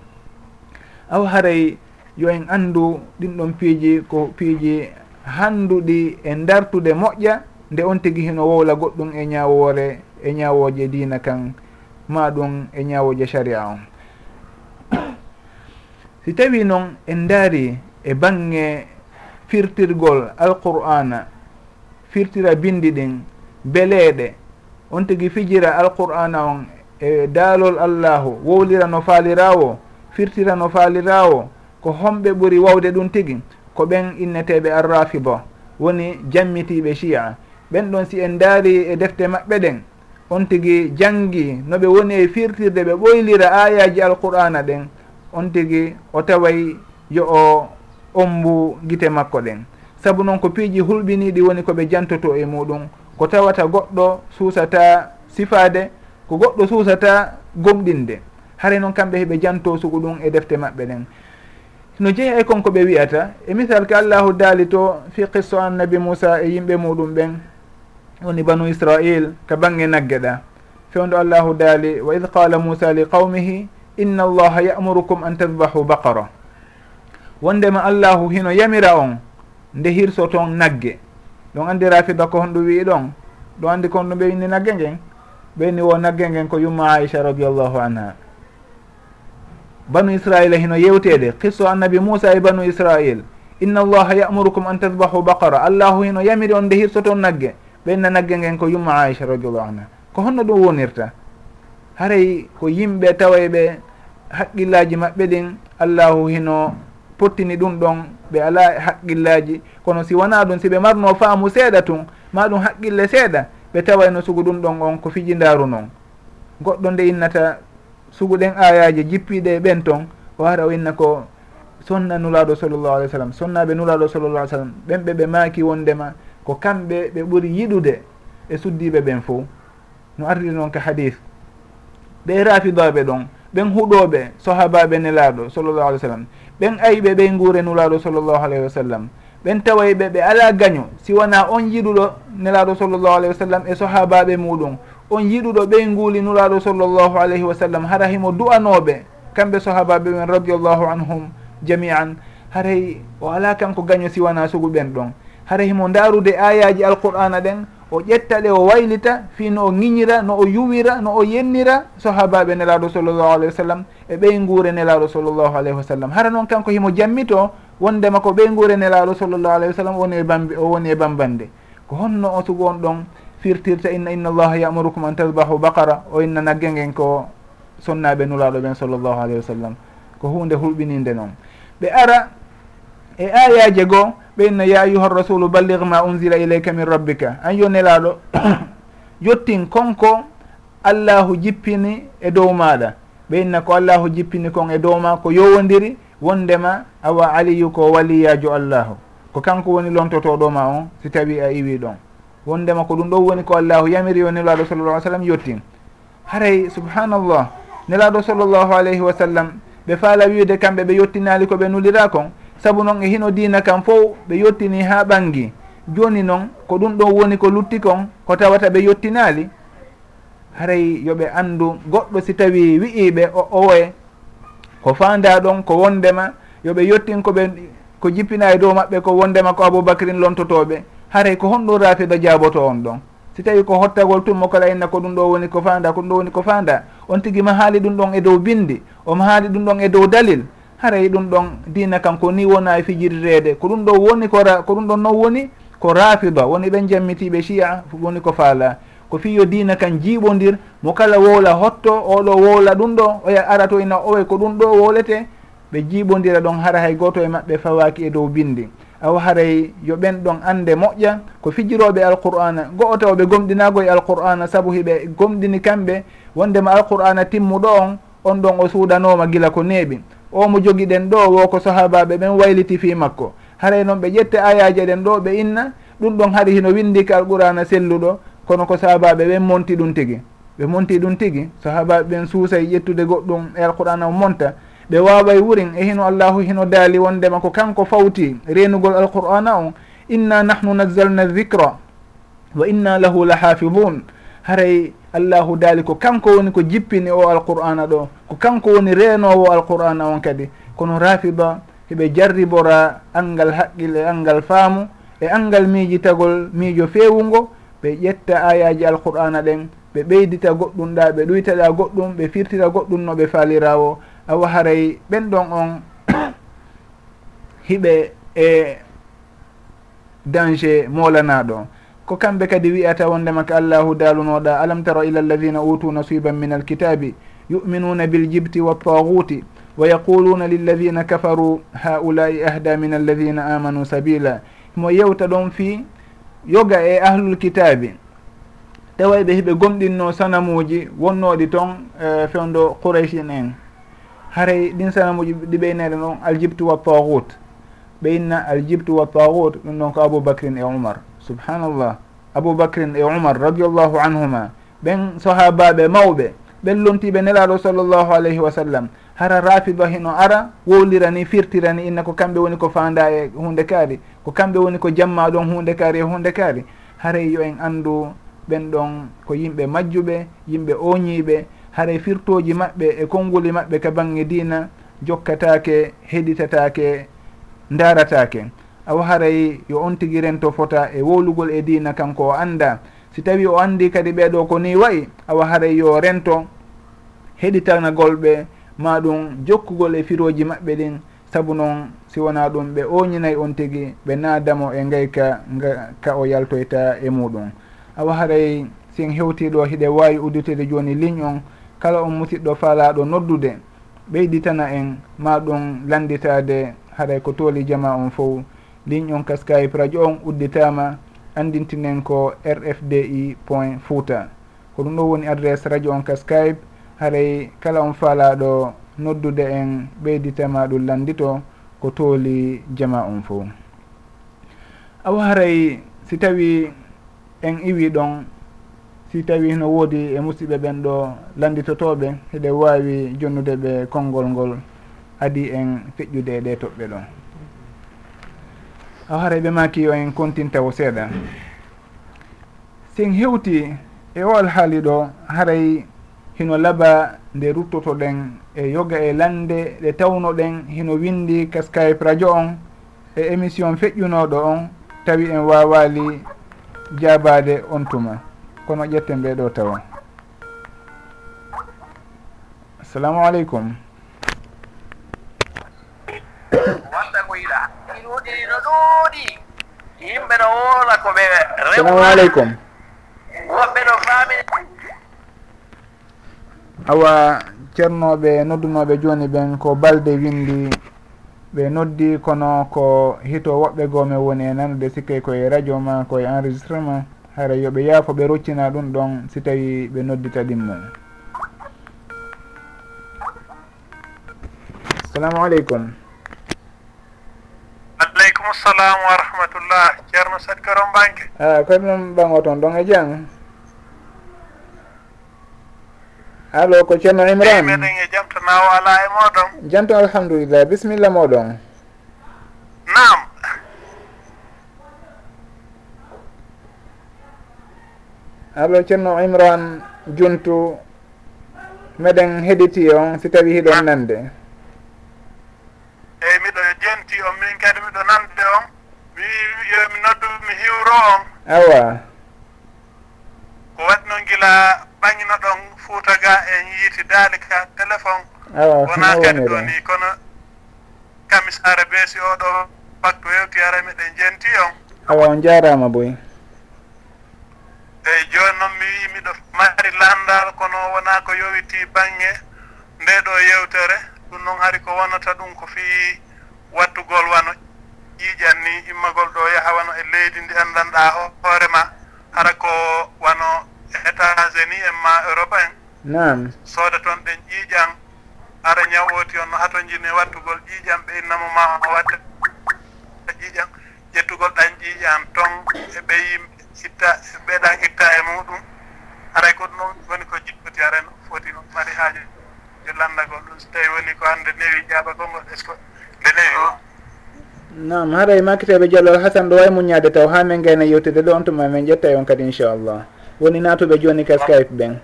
A: Awa haray yo en andu ɗin ɗon piiji ko piiji handuɗi e dartude moƴƴa nde on tigui hino wowla goɗɗum e ñawoore e ñawoje dina kan ma ɗum e ñawoje sharia on. Si tawi noon en daari e bange firtirgol alqur'ana firtira bindi ɗin beleɗe on tigui fijira alqur'ana on e daalol allahu wowlira no faalirawo firtira no faalirawo ko homɓe ɓuuri wawde ɗum tigui ko ɓen inneteɓe arrafiba woni jammitiɓe chia ɓen ɗon si en daari e defte maɓɓe ɗen on tigi janngi no ɓe woni e firtirde ɓe ɓoylira ayaji alqur'ana ɗen on tigi o taway yo o ombu gite makko ɗen. Saabu noon ko piiji hulɓiniɗi woni koɓe jantoto e muɗum. Ko tawata goɗɗo suusata sifade ko goɗɗo suusata gomɗinde. Haray noon kamɓe heɓe janto sugu ɗum e defte maɓɓe ɗen. No jeeya e konko ɓe wiyata e misal ko allahu daali to fi qisso annabi moussa e yimɓe muɗum ɓen woni banu israil to bange nagge ɗa. Fewndo allahu daali wa id qala moussa li qawmihi inna allaha yamurukum an tadbahu baqara. Wondema allahu hino yamira on nde hirso toon nagge. Ɗon andi rafida ko honɗum wii ɗon? Ɗo andi kon ɗum ɓeyni nagge ngen? Ɓeyni wo nagge ngen ko yumma aicha radiallahu anha. Banu israila hino yewtede qisso annabi moussa e banu israil inna allaha yamurukum an tadbahu baqara. Allahu hino yamiri on nde hirso toon nagge. ɓenna nagge ngen ko yumma aicha radiallahu anha. Ko honno ɗum wonirta? Haray ko yimɓe tawa ɓe haqqillaji maɓɓe ɗin allahu hino pottini ɗum ɗon ɓe ala haqqillaji. Kono si wona ɗum siɓe marno faamu seeɗa tun ma ɗum haqqille seeɗa ɓe tawayno sugu ɗum ɗon on ko fijindaru noon goɗɗo nde innata suguɗen ayaji jippiɗe ɓen ton o ara o inna ko sonna nulaɗo sallllahu alih w sallam sonnaɓe nulaɗo sallllah alih w sallam ɓen ɓe ɓe maaki wondema. ko kamɓe ɓe ɓuri yiɗude e suddiɓe ɓen fo no ardiri noon ka hadis ɓe rafidaɓe ɗon ɓen huuɗoɓe sahabaɓe nelaɗo sallllahu alih w sallam. Ɓen ayiɓe ɓen guure nulaɗo sallllahu alayhi wa sallam. Ɓen tawayɓe ɓe ala gaño si wona on yiɗuɗo nelaɗo sallllahu alayhi wa sallam e sahabaɓe muɗum on yiɗuɗo ɓey nguuli nulaɗo sallllahu alayhi wa sallam hara himo du'anoɓe kamɓe sahabaɓe ɓen radiallahu anhum jamian haray o ala kanko gaño si wona sugu ɓen ɗon. hara himo ndaarude ayaji alqur'ana ɗen o ƴetta ɗe o waylita fi no o ŋiñira no o yuwira no o yennira sahabaɓe nelaɗo sallllahu alayhi wa sallam e ɓey nguure nelaɗo sallllahu alayhi wa sallam. Hara noon kanko himo jammito wondema ko ɓey nguure nelaɗo sallllahu alayhi wa sallam woni e bambi o woni e bambande. Ko honno on sugu on ɗon firtirta inna inna allaha yamurukum an tasbahu baqara o inna nagge ngen ko sonnaɓe nulaɗo ɓen sallllahu alayhi wa sallam. Ko hunde hulɓininde noon. Ɓe ara e ayaje goo ɓe inna ya ayuha rasulu balligue ma unzila ileyka min rabbika. An yo nelaɗo yettin konko allahu jippini e dow maɗa ɓe inna ko allahu jippini kon e dow ma ko yowodiri wondema awa aliyu ko waliyajo allahu. Ko kanko woni lontotoɗoma on si tawi a iwi ɗon. Wondema ko ɗum ɗo woni ko allahu yamiri o nelaɗo sallallah ai sallam yettin haray subhanallah nelaɗo sallllahu alayhi wa sallam ɓe faala wiide kamɓe ɓe yettinali koɓe nulira kon. saabu noon e hino dina kam fof ɓe yettini ha ɓangi. Joni noon ko ɗum ɗon woni ko lutti kon ko tawata ɓe yettinali haray yoɓe andu goɗɗo si tawi wi'iɓe o owe ko fanda ɗon ko wondema yoɓe yettin koɓe ko jippina e dow maɓɓe ko wondema ko aboubacrin lontotoɓe haray ko honɗum rafido jaboto on ɗon. Si tawi ko hottagol tummo kala inna ko ɗum ɗo woni ko fanda ko ɗum ɗo woni ko fanda on tigui ma haali ɗum ɗon e dow bindi omo haali ɗum ɗon e dow dalil. haray ɗum ɗon dina kan ko ni wona e fijirirede ko ɗum ɗo woni ko ko ɗum ɗon noon woni ko rafida woni ɓen jammitiɓe chia woni ko faala. Ko fiyo dina kan jiiɓodir mo kala wowla hotto oɗo wowla ɗum ɗo oya ara to ina owe ko ɗum ɗo wowlete ɓe jiiɓodira ɗon hara hay goto e maɓɓe fawaki e dow bindi. Aw haray yo ɓen ɗon ande moƴƴa ko fijiroɓe alqur'ana go'o taw ɓe gomɗinago e alqur'ana saabu hiɓe gomɗini kamɓe wondema alqur'ana timmuɗo on on ɗon o suuɗanoma gila ko neeɓi. o mo jogiɗen ɗo wo ko sahabaɓe ɓen wayliti fi makko. Haray noon ɓe ƴette ayaji ɗen ɗo ɓe inna ɗum ɗon hari hino windika alqurana selluɗo kono ko sahabaɓe ɓen monti ɗum tigui ɓe monti ɗum tigui sahabaɓe ɓen suusay ƴettude goɗɗum e alqur'ana o monta. Ɓe waway wurin e hino allahu hino daali wondema ko kanko fawti renugol alqur'ana o inna nahnu nazzalna dicra wa inna lahu la hafidun haray allahu daali ko kanko woni ko jippini o alqur'ana ɗo ko kanko woni reenowo alqur'ana on kadi kono rafida heɓe jarribora angal haqqil e angal faamu e angal miijitagol miijo feewugo ɓe ƴetta ayaji alqur'ana ɗen ɓe ɓeydita goɗɗum ɗa ɓe ɗoytaɗa goɗɗum ɓe firtira goɗɗum no ɓe faalira o awa haray ɓen ɗon on hiɓe e danger molanaɗo ko kamɓe kadi wiyata wondema ko allahu daalunoɗa alam tara ila alladina utu nasiban min alkitabi yuminuna biljibti wattaguti wa yaquluna lilladina kafaru haulai ahda min alladina amanu sabila mo yewta ɗon fi yoga e ahlul kitabi tawa ɓe hiɓe gomɗinno sanamuji wonnoɗi toon e, fewdo qouraysin en en. Haray ɗin sanamuji ɗi ɓeynede noon aljibtu wa tagut ɓeynna aljibtu wa tagut ɗum ɗon ko aboubacrin e oumar subhanallah. Aboubacrin e umar radiallahu anhuma. Ɓen sahabaɓe mawɓe. Ɓen lontiɓe nelaɗo sallllahu alayhi wa sallam. Hara rafida hino ara wowlirani firtirani inna ko kamɓe woni ko fanda e hunde kaari. Ko kamɓe woni ko jamma ɗon hunde kaari e hunde kaari. Haray yo en andu ɓen ɗon ko yimɓe majjuɓe yimɓe oñiɓe haray firtoji maɓɓe e konnguli maɓɓe ka bange dina jokkatake heɗitatake daratake aw haray yo on tigi rento fota e wowlugol e dina kanko o anda si tawi o andi kadi ɓeɗo ko ni wayi awa haray yo rento heɗitanagolɓe ma ɗum jokkugol e firoji maɓɓe ɗin saabu noon si wona ɗum ɓe oñinayi on tigi ɓe naadamo e gayka ka o yaltoyta e muɗum awa haray sin hewtiɗo hiɗe wawi udditede joni ligne on kala on musiɗɗo faalaɗo noddude ɓeyditana en ma ɗum landitade haray ko tooli jama on fo ligne on ka skype radio on udditama andintinen ko rfdi point fouta. Ko ɗum ɗo woni adresse radio on ka skype. Haray kala on faalaɗo noddude en ɓeyditama ɗum landito ko tooli jama on fo awa haray si tawi en iwi ɗon si tawi no woodi e musidɓe ɓen ɗo landitotoɓe heɗe wawi jonnude ɓe konngol ngol adi en feƴƴude e ɗe toɓɓe ɗon aw haray ɓe makiyo en contintawo seeɗa. Sin hewti e o alhaali ɗo haray hino laaɓa nde ruttoto ɗen e yoga e lande ɗe tawno ɗen hino windi kaskaip radio on e émission feƴƴunoɗo on tawi en wawali jabade on tuma. Kono ƴetten ɓeɗo tawa. Assalamu aleykum
B: jooɗi yimɓe no woola ko ɓe
A: salamu aleykum.
B: Woɓɓe no faami.
A: Awa ceernoɓe noddunoɓe joni ɓen ko balde windi ɓe noddi kono ko hito woɓɓe goome woni e nanude sikke koye radio ma koye enregistrement hara yoɓe yaafo ɓe roccina ɗum ɗon si tawi ɓe noddita ɗimmum salamu aleykum.
C: aleykum salam wa rahmatullah. Ceerno sad karon banque
A: a koye noon ɓango toon ɗon e jaam allo ko ceerno imran?
C: meɗen e jamtanawo ala e moɗon.
A: Janto alhamdulillah bisimilla moɗon.
C: Nam
A: allo ceerno imran juntu meɗen heɗiti on si tawi hiɗon nande.
C: Eyyi miɗo e jenti on min kadi miɗo nande wiya mi noddu mi hiwro on
A: awa.
C: Ko waɗi noon gila ɓaŋino ɗon fuuta ga en yiiti daali ka téléphone wona kadi ɗo ni kono kamisare beesi oɗo waktu hewti ara miɗen jenti on
A: awa on jarama boy.
C: Eyyi joni noon mi wi miɗo mari landal kono wona ko yowiti bange nde ɗo yewtere. Ɗum noon hari ko wonata ɗum ko fii wattugol wano ƴiiƴan ni immagol ɗo yahawano e leydi ndi anndanɗa hoore ma hara ko wano états unis en ma europe en.
A: Nam
C: sooda toon ɗen ƴiiƴan ara ñawoti on no hato jini e wattugol ƴiiƴan ɓe innamo ma watta ƴiiƴan ƴettugol ɗan ƴiiƴan ton e ɓe yimɓe itta ɓeɗan itta e muɗum. Aray ko ɗum woni ko jiɗɗoti aray no foti no mari haaji jo landagol ɗum. So tawi woni ko hannde newi ƴaaɓa gongol est ce que nde newi? o
A: nam haray e makkiteɓe diallo hasan ɗo way muñade taw ha min gayna yewtude ɗo on tuma min ƴetta e on kadi inchallah. Woni natuɓe joni ka skype ɓen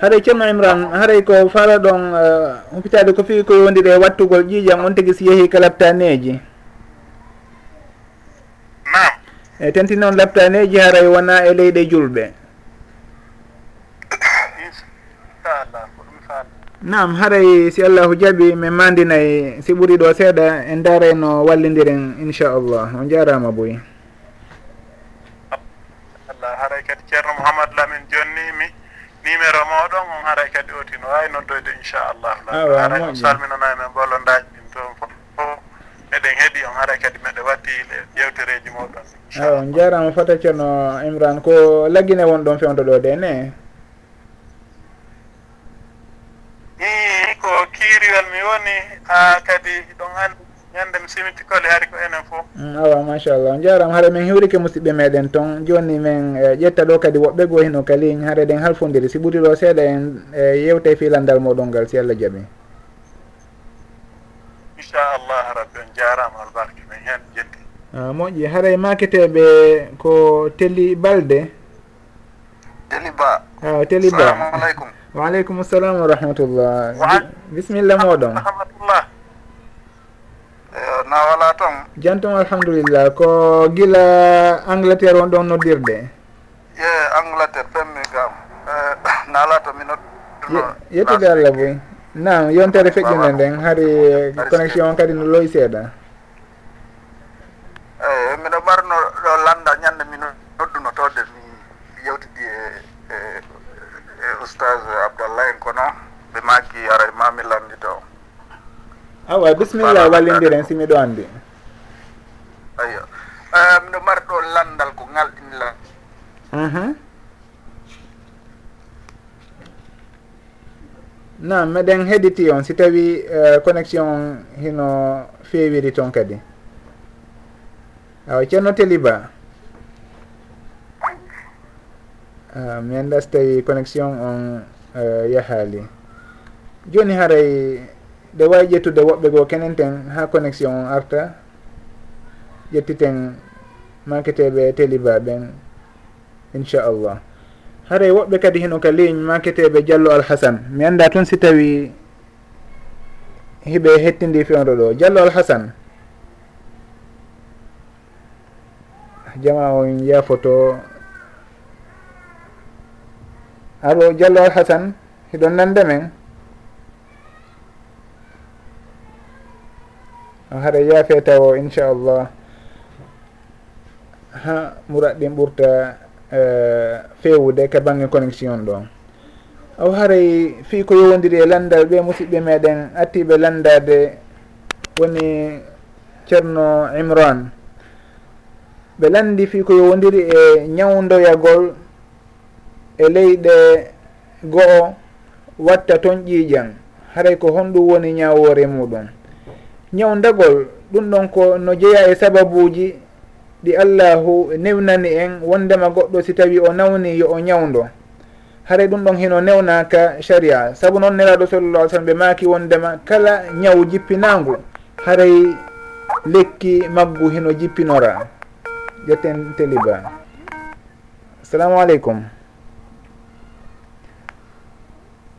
A: haray e ceerno imran haray ko fala ɗon eh, hopitade ko fii ko yondiri e wattugol ƴiiƴam on tigui si yeehi ka labtaneji
C: nam
A: e tenti noon labtaneji haray wona e leyɗe julɓe. nam haray si allahu jaaɓi min mandinayi si ɓuuri ɗo seeɗa en daara no wallidiren inchallah. On jarama boyi
C: allah haray kadi ceerno mouhamadou lamin jonnimi numéro moɗon on haray kadi oti no wawi noddoyde inchallahu
A: ah,
C: haray on salminana men bollodaji ɗin toon fof eɗen heeɗi on haray kadi meɗe watti e yewtereji moɗon
A: awa ah, on jarama fota ceerno imran. Ko laggine won ɗon fewdo ɗo de ne?
C: i ko kiiriwel mi woni ha kadi ɗon anndi ñannde mi simiti kole hari ko enen fof.
A: Mm, awa machallah. On jarama haara min hiwrike musidɓe meɗen toon joni min e, ƴetta ɗo kadi woɓɓe goo hino kali haara ɗen halfodiri si ɓuuri ɗo seeɗa en e yewte filandal moɗon ngal si allah jaaɓi
C: inchallah rabbi on jarama albarke min hen jeddi
A: ah, moƴƴi. Haray maketeɓe ko teli balde
B: teli ba
A: a ah, teli ba
B: salamu aleykum.
A: waaleykum salam wa rahmatullah. Bisimilla moɗon.
C: Rahmatullah.
B: E, na wala toon
A: jantum alhamdulillah. Ko gila angleterre on ɗon noddirde?
B: Ye angleterre femmi gam. E, Nalata mi nodduno
A: yettude allah boy. Nam yontere feƴƴinde nden hari connexion on kadi no loyi seeɗa
B: eyi miɗo ɓarno ɗo lan oustage abdallah en kono ɓe maki ara e mami lamdito
A: awa bisimilla wallidiren si miɗo andi
B: ayo miɗo mari ɗo landal ko ngalɗinla
A: mhm. nam meɗen heɗiti on si tawi eh, connexion on hino fewiri toon kadi. Awa ceerno teliba Ah, mi anda so tawi connexion on ah, yahaali. Joni haray ɗe wawi ƴettude woɓɓe goo kenen ten ha connexion on arta ƴettiten maketeɓe teliba ɓen inchallah haray woɓɓe kadi heno ka ligne maketeɓe diallo alhasane mi anda toon si tawi hiɓe hettindi fewdo ɗo. Diallo alhasane jama on yafoto aɗo diallo alhasane hiɗon nande men. Haɗa yaafe taw inchallah. Ha muraɗɗin ɓurta eh, fewude ka banggue connexion ɗo. Aw haray fi ko yowodiri e landal ɓe musidɓe meɗen attiɓe landade woni ceerno imran. Ɓe landi fi ko yowodiri e ñawdoyagol e leyɗe go'o watta toon ƴiiƴam haray ko honɗum woni ñawore muɗum. Ñawdagol ɗum ɗon ko no jeeya e sababuji. Ɗi allahu newnani en wondema goɗɗo si tawi o nawni yo o ñawdo haray ɗum ɗon hino newnaka sharia. Saabu noon neraɗo sallallah alih sallam ɓe maaki wondema kala ñaw jippinangu. Haray lekki maggu hino jippinora. Ƴetten teliba assalamu aleykum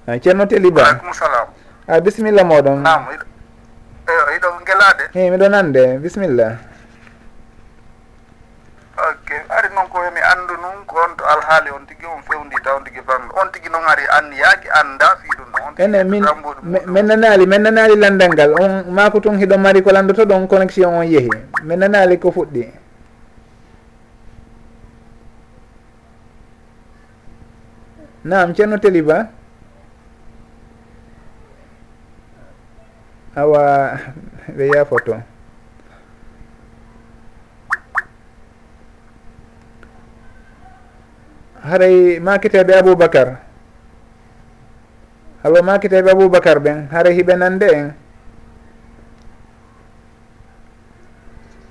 A: Ah, ceerno teliba.
B: Aleykum salam
A: a ah, bisimilla moɗon.
B: Nam iɗo gelade
A: e eh, miɗo nande bisimilla.
B: Ok ari noon ko yomi anndu nun ko on to alhaali on tigi on fewndi taw on tigi famɗo on tigi noon ari anni yaaki anda fiiɗum on
A: ene min min nanali min nanali landal ngal. On mako tun hiɗo mari ko landoto ɗon connexion on yeehi min nanali ko fuɗɗi. Nam ceerno teliba. awa ɓe yafoto haray makiteɓe aboubacar hawa makiteɓe aboubacar ɓen haray hiɓe nande en.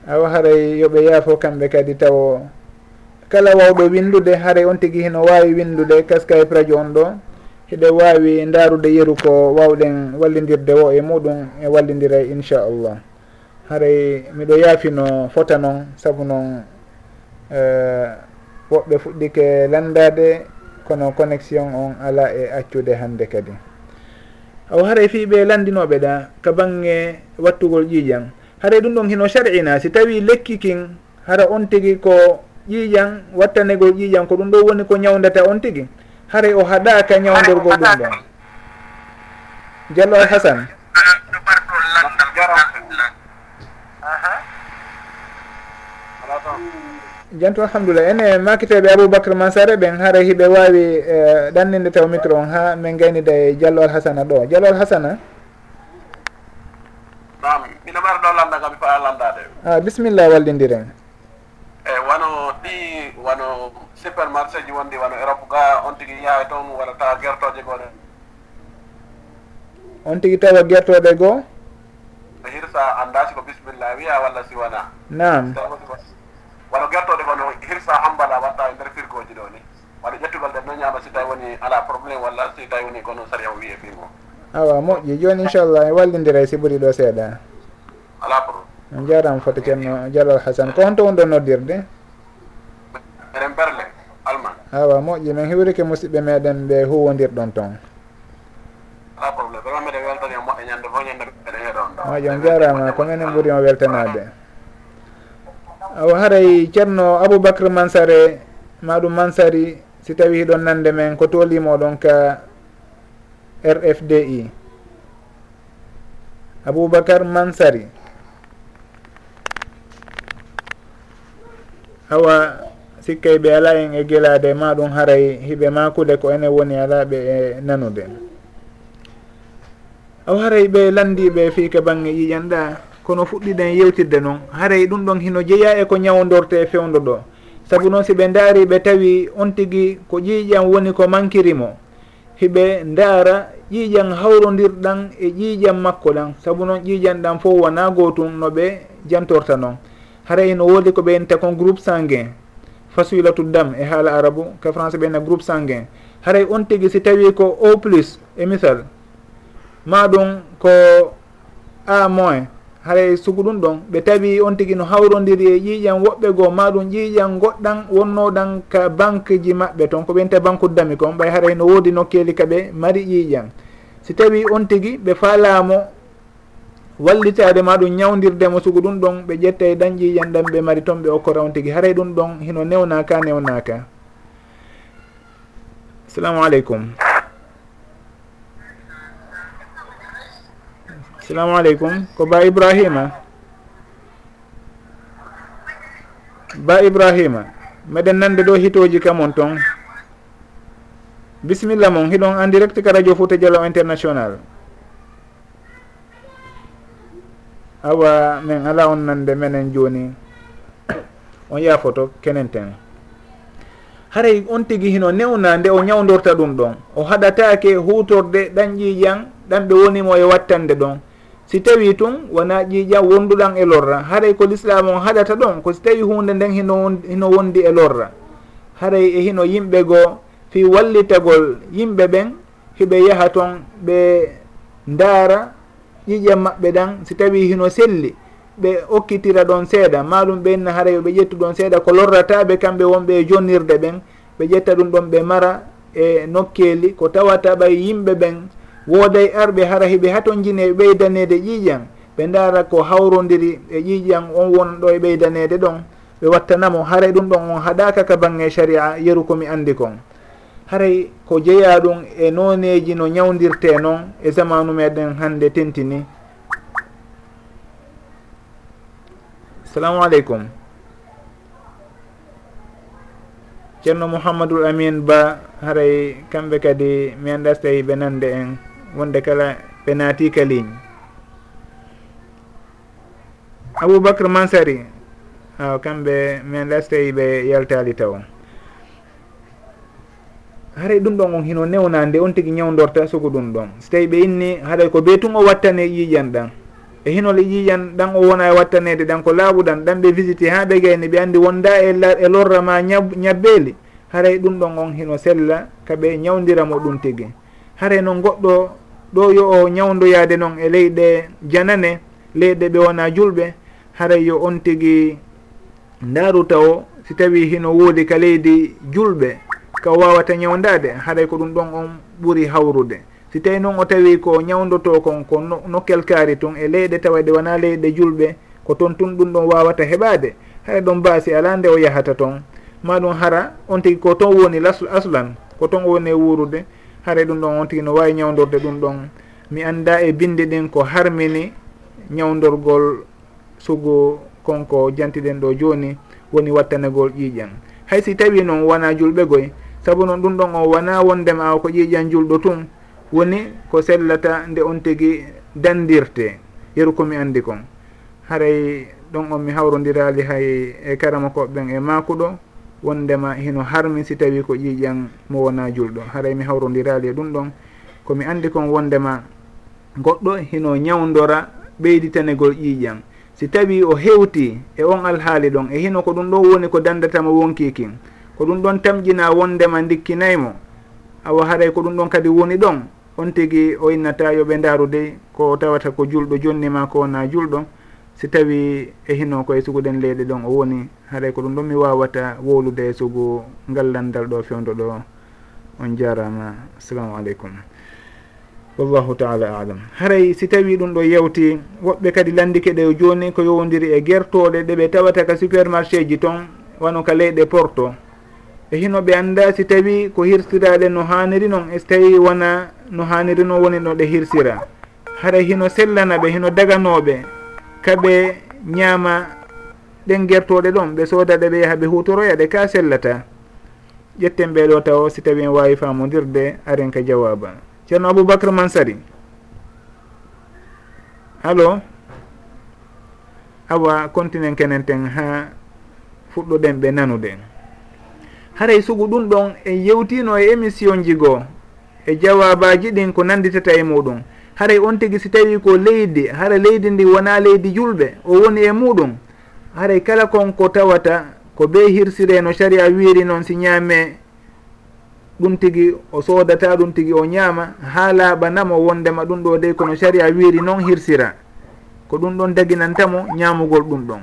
A: Awa haray yoɓe yaafo kamɓe kadi taw kala wawɗo windude haray on tigui hino wawi windude kaskaye radio on ɗo. hiɗe wawi darude yeru ko wawɗen wallidirde wo e muɗum e wallidira inchallah. Haray miɗo yaafino fota noon saabu noon eh, woɓɓe fuɗɗike landade kono connexion on ala e accude hande kadi. Aw haray fiɓe landinoɓe ɗa ka bangge wattugol ƴiiƴan. Haray ɗum ɗon hino sar'ina si tawi lekki kin hara on tigui ko ƴiiƴan wattanegol ƴiiƴan ko ɗum ɗo woni ko ñawdata on tigui haray o haɗaka ñawdorgol ɗum ɗon. Diallo al e hasan janto alhamdulillah. Ene makiteɓe aboubacre mansare ɓen haara hiɓe wawi e, ɗanninde taw micro on ha min gaynida e diallo al hasana ɗo. Diallo al hasana
D: nam mino ɓara ɗo landa kam fa landade
A: a ah, bisimilla wallidiren
D: eyi wano ɗi wano supermarché ji wonɗi wano europe ga on tigui yaawi toon walla tawa guertoje goo
A: on tigui tawa guertoɗe goo?
D: So hirsa anda siko bisimilla wiya walla si wona.
A: Nam
D: wano guertoɗe kono hirsa hambala watta e nder firgoji ɗo ni. Waɗa ƴettugal ɗen no ñama si tawi woni ala probléme walla si tawi woni kono saria o wiye firgo.
A: Awa moƴƴi. Joni inchallah e wallidira si ɓuuri ɗo seeɗa.
D: Ala pro
A: on jarama foto ceerno dialal hasane ko honto wonɗo noddirde? awa moƴƴi min hiwrike musidɓe meɗen ɓe huwodirɗon toon
D: a probléme ɓeɗo mbiɗe weltani o moƴƴi ñande fo ñande ɗeɗon ɗo
A: moƴƴi on jarama ko minen o weltanade. Awa haray ceerno aboubacre mansare maɗum mansari si tawi hiɗon nande men ko tolimoɗon ka rfdi aboubacar mansari. Awa sikkay ɓe ala en e gelade ma ɗum haray hiɓe makude ko ene woni alaɓe e nanude. Aw haray ɓe landiɓe fi ka bangge yiƴanɗa kono fuɗɗiɗen yewtidde noon haray ɗum ɗon hino jeeya e ko ñawdorte e fewdo ɗo. Saabu noon si ɓe daari ɓe tawi on tigui ko ƴiiƴan woni ko mankirimo hiɓe ndaara ƴiiƴan hawrodirɗan e ƴiiƴan makko ɗan saabu noon ƴiiƴan ɗan fof wona gotum no ɓe jantorta noon haray no woodi ko ɓe yonta kon groupe sanguin. fasilatu dam e haala arabu ka français ɓeyna groupe sanguin. Haray on tigi si tawi ko o plus e misal. Ma ɗum ko a moins. Haray sugu ɗum ɗon ɓe tawi on tigi no hawrodiri e ƴiiƴan woɓɓe goo ma ɗum ƴiiƴan goɗɗan wonnoɗan ka banque ji maɓɓe. Toon ko ɓenta banque dami kon ɓay haray no woodi nokkeli ka ɓe mari ƴiiƴan si tawi on tigi ɓe faalamo wallitade ma ɗum ñawdirdemo sugu ɗum ɗon ɓe ƴetta e dañƴi ƴandan ɓe mari toon ɓe okko rawn tigui haray ɗum ɗon hino newnaka newnaka. Assalamu aleykum. Assalamu aleykum. Ko ba ibrahima? Ba ibrahima meɗen nande ɗo hitoji kamon toon bisimilla mon hiɗon en direct ka radio fouta dialo international. awa min ala on nande menen joni. On yafoto kenen tene haray on tigui hino newna nde o ñawdorta ɗum ɗon. O haɗatake hutorde ɗan ƴiƴan ɗanɓe wonimo e wattande ɗon. Si tawi tun wona ƴiƴan wonduɗan e lorra. Haray ko l'islam on haɗata ɗon ko si tawi hunde nden hino hino wondi e lorra. Haray e hino yimɓe goo fi wallitagol yimɓe ɓen hiɓe yaha toon ɓe ndaara ƴiƴam maɓɓe ɗan si tawi hino selli ɓe okkitira ɗon seeɗa. Maɗum ɓenna hara yoɓe ƴettu ɗon seeɗa ko lorrataɓe kamɓe wonɓe e jonnirde ɓen ɓe ƴetta ɗum ɗon ɓe mara e nokkeeli ko tawata ɓay yimɓe ɓen wooday arɓe hara hiɓe haton jine e ɓeydanede ƴiiƴan ɓe ndaara ko hawrodiri e ƴiiƴan on won ɗo e ɓeydanede ɗon. Ɓe wattanamo hara ɗum ɗon on haɗaka ka bange sharia yeru komi andi kon. haray ko jeeya ɗum e noneji no ñawdirte noon e zamanu meɗen hande tentini. Assalamu aleykum. Ceerno mouhamadoul amin ba haray kamɓe kadi mi anda so tawi ɓe nande en wonde kala ɓe naati ka ligne aboubacre mansari aw kamɓe mi anda so tawi ɓe yaltali taw. haray ɗum ɗon on hino newnande on tigui ñawdorta e sugu ɗum ɗon. So tawi ɓe inni haɗay ko be tun o wattane ƴiƴan ɗan. E hinole ƴiƴan ɗan o wona e wattanede ɗan ko laaɓuɗan ɗan ɓe visite ha ɓe gayni ɓe andi wonda e e lorra ma ñabbeeli. Haray ɗum ɗon on hino sella kaɓe ñawdiramo ɗum tigui haray noon goɗɗo ɗo yo o ñawdoyade noon e leyɗe janane leyɗe ɓe wona julɓe haray yo on tigui daruta o. Si tawi hino woodi ka leydi julɓe ka wawata ñawdade haɗay ko ɗum ɗon on ɓuuri hawrude. Si tawi noon o tawi ko ñawdoto kon ko nokkel kaari tun e leyɗe tawade wona leyɗe julɓe ko toon tun ɗum ɗon wawata heɓade haɗa ɗon baasi ala nde o yahata toon. Ma ɗum hara on tigi ko toon woni aslan ko toon woni wuurude haray ɗum ɗon on tigi no wawi ñawdorde ɗum ɗon. Mi anda e binde ɗin ko harmini ñawdorgol sugu konko jantiɗen ɗo joni woni wattanegol ƴiiƴan hay si tawi noon wona julɓe goye saabu noon ɗum ɗon o wona wondema ko ƴiiƴan julɗo tun woni ko sellata nde on tigi dandirte. Yeru komi andi kon. Haray ɗon on mi hawrodirali hay e karama koɓɓen e makuɗo wondema hino harmi si tawi ko ƴiiƴan mo wona julɗo. Haray mi hawrodirali e ɗum ɗon komi andi kon wondema goɗɗo hino ñawdora ɓeyditanegol ƴiiƴan si tawi o hewti e on alhaali ɗon e hino ko ɗum ɗo woni ko dandatama wonki kin. ko ɗum ɗon tamƴina wondema dikkinaymo awa haray ko ɗum ɗon kadi woni ɗon. On tigi o innata yoɓe ndarude ko tawata ko julɗo jonnima ko wona julɗo. Si tawi e hino koye suguɗen leyɗe ɗon o woni haɗay ko ɗum ɗon mi wawata wowlude e sugu ngallandal ɗo fewdo ɗo. On jarama. Assalamu aleykum. Wallahu taala alam. Haray si tawi ɗum ɗo yewti woɓɓe kadi landike ɗe joni ko yowdiri e guertoɗe ɗeɓe tawata ka supermarché ji toon wano ka leyɗe porto. e hino ɓe annda si tawi ko hirsiraɗe no haniri noon e so tawi wona no haniri noon woni ɗo ɗe hirsira. Haɗa hino sellana ɓe hino daganoɓe kaɓe ñaama ɗen gertoɗe ɗon ɓe soodaɗe ɓe yaha ɓe hutoroya ɗe ka sellata. Ƴetten ɓeɗo taw si tawi en wawi famodirde aren ka jawaba ceerno aboubacre mansari. Allo? Awa continuen kenen ten ha fuɗɗoɗen ɓe nanude haray sugu ɗum ɗon en yewtino e émission ji goo e jawabaji ɗin ko nanditata e muɗum. Haray on tigui si tawi ko leydi hara leydi ndi wona leydi julɓe o woni e muɗum. Haray kala konko tawata ko be hirsire no saria wiiri noon si ñaame ɗum tigui o sodata ɗum tigui o ñaama haa laaɓanamo wondema ɗum ɗo dey kono saria wiiri noon hirsira. Ko ɗum ɗon daginantamo ñamugol ɗum ɗon.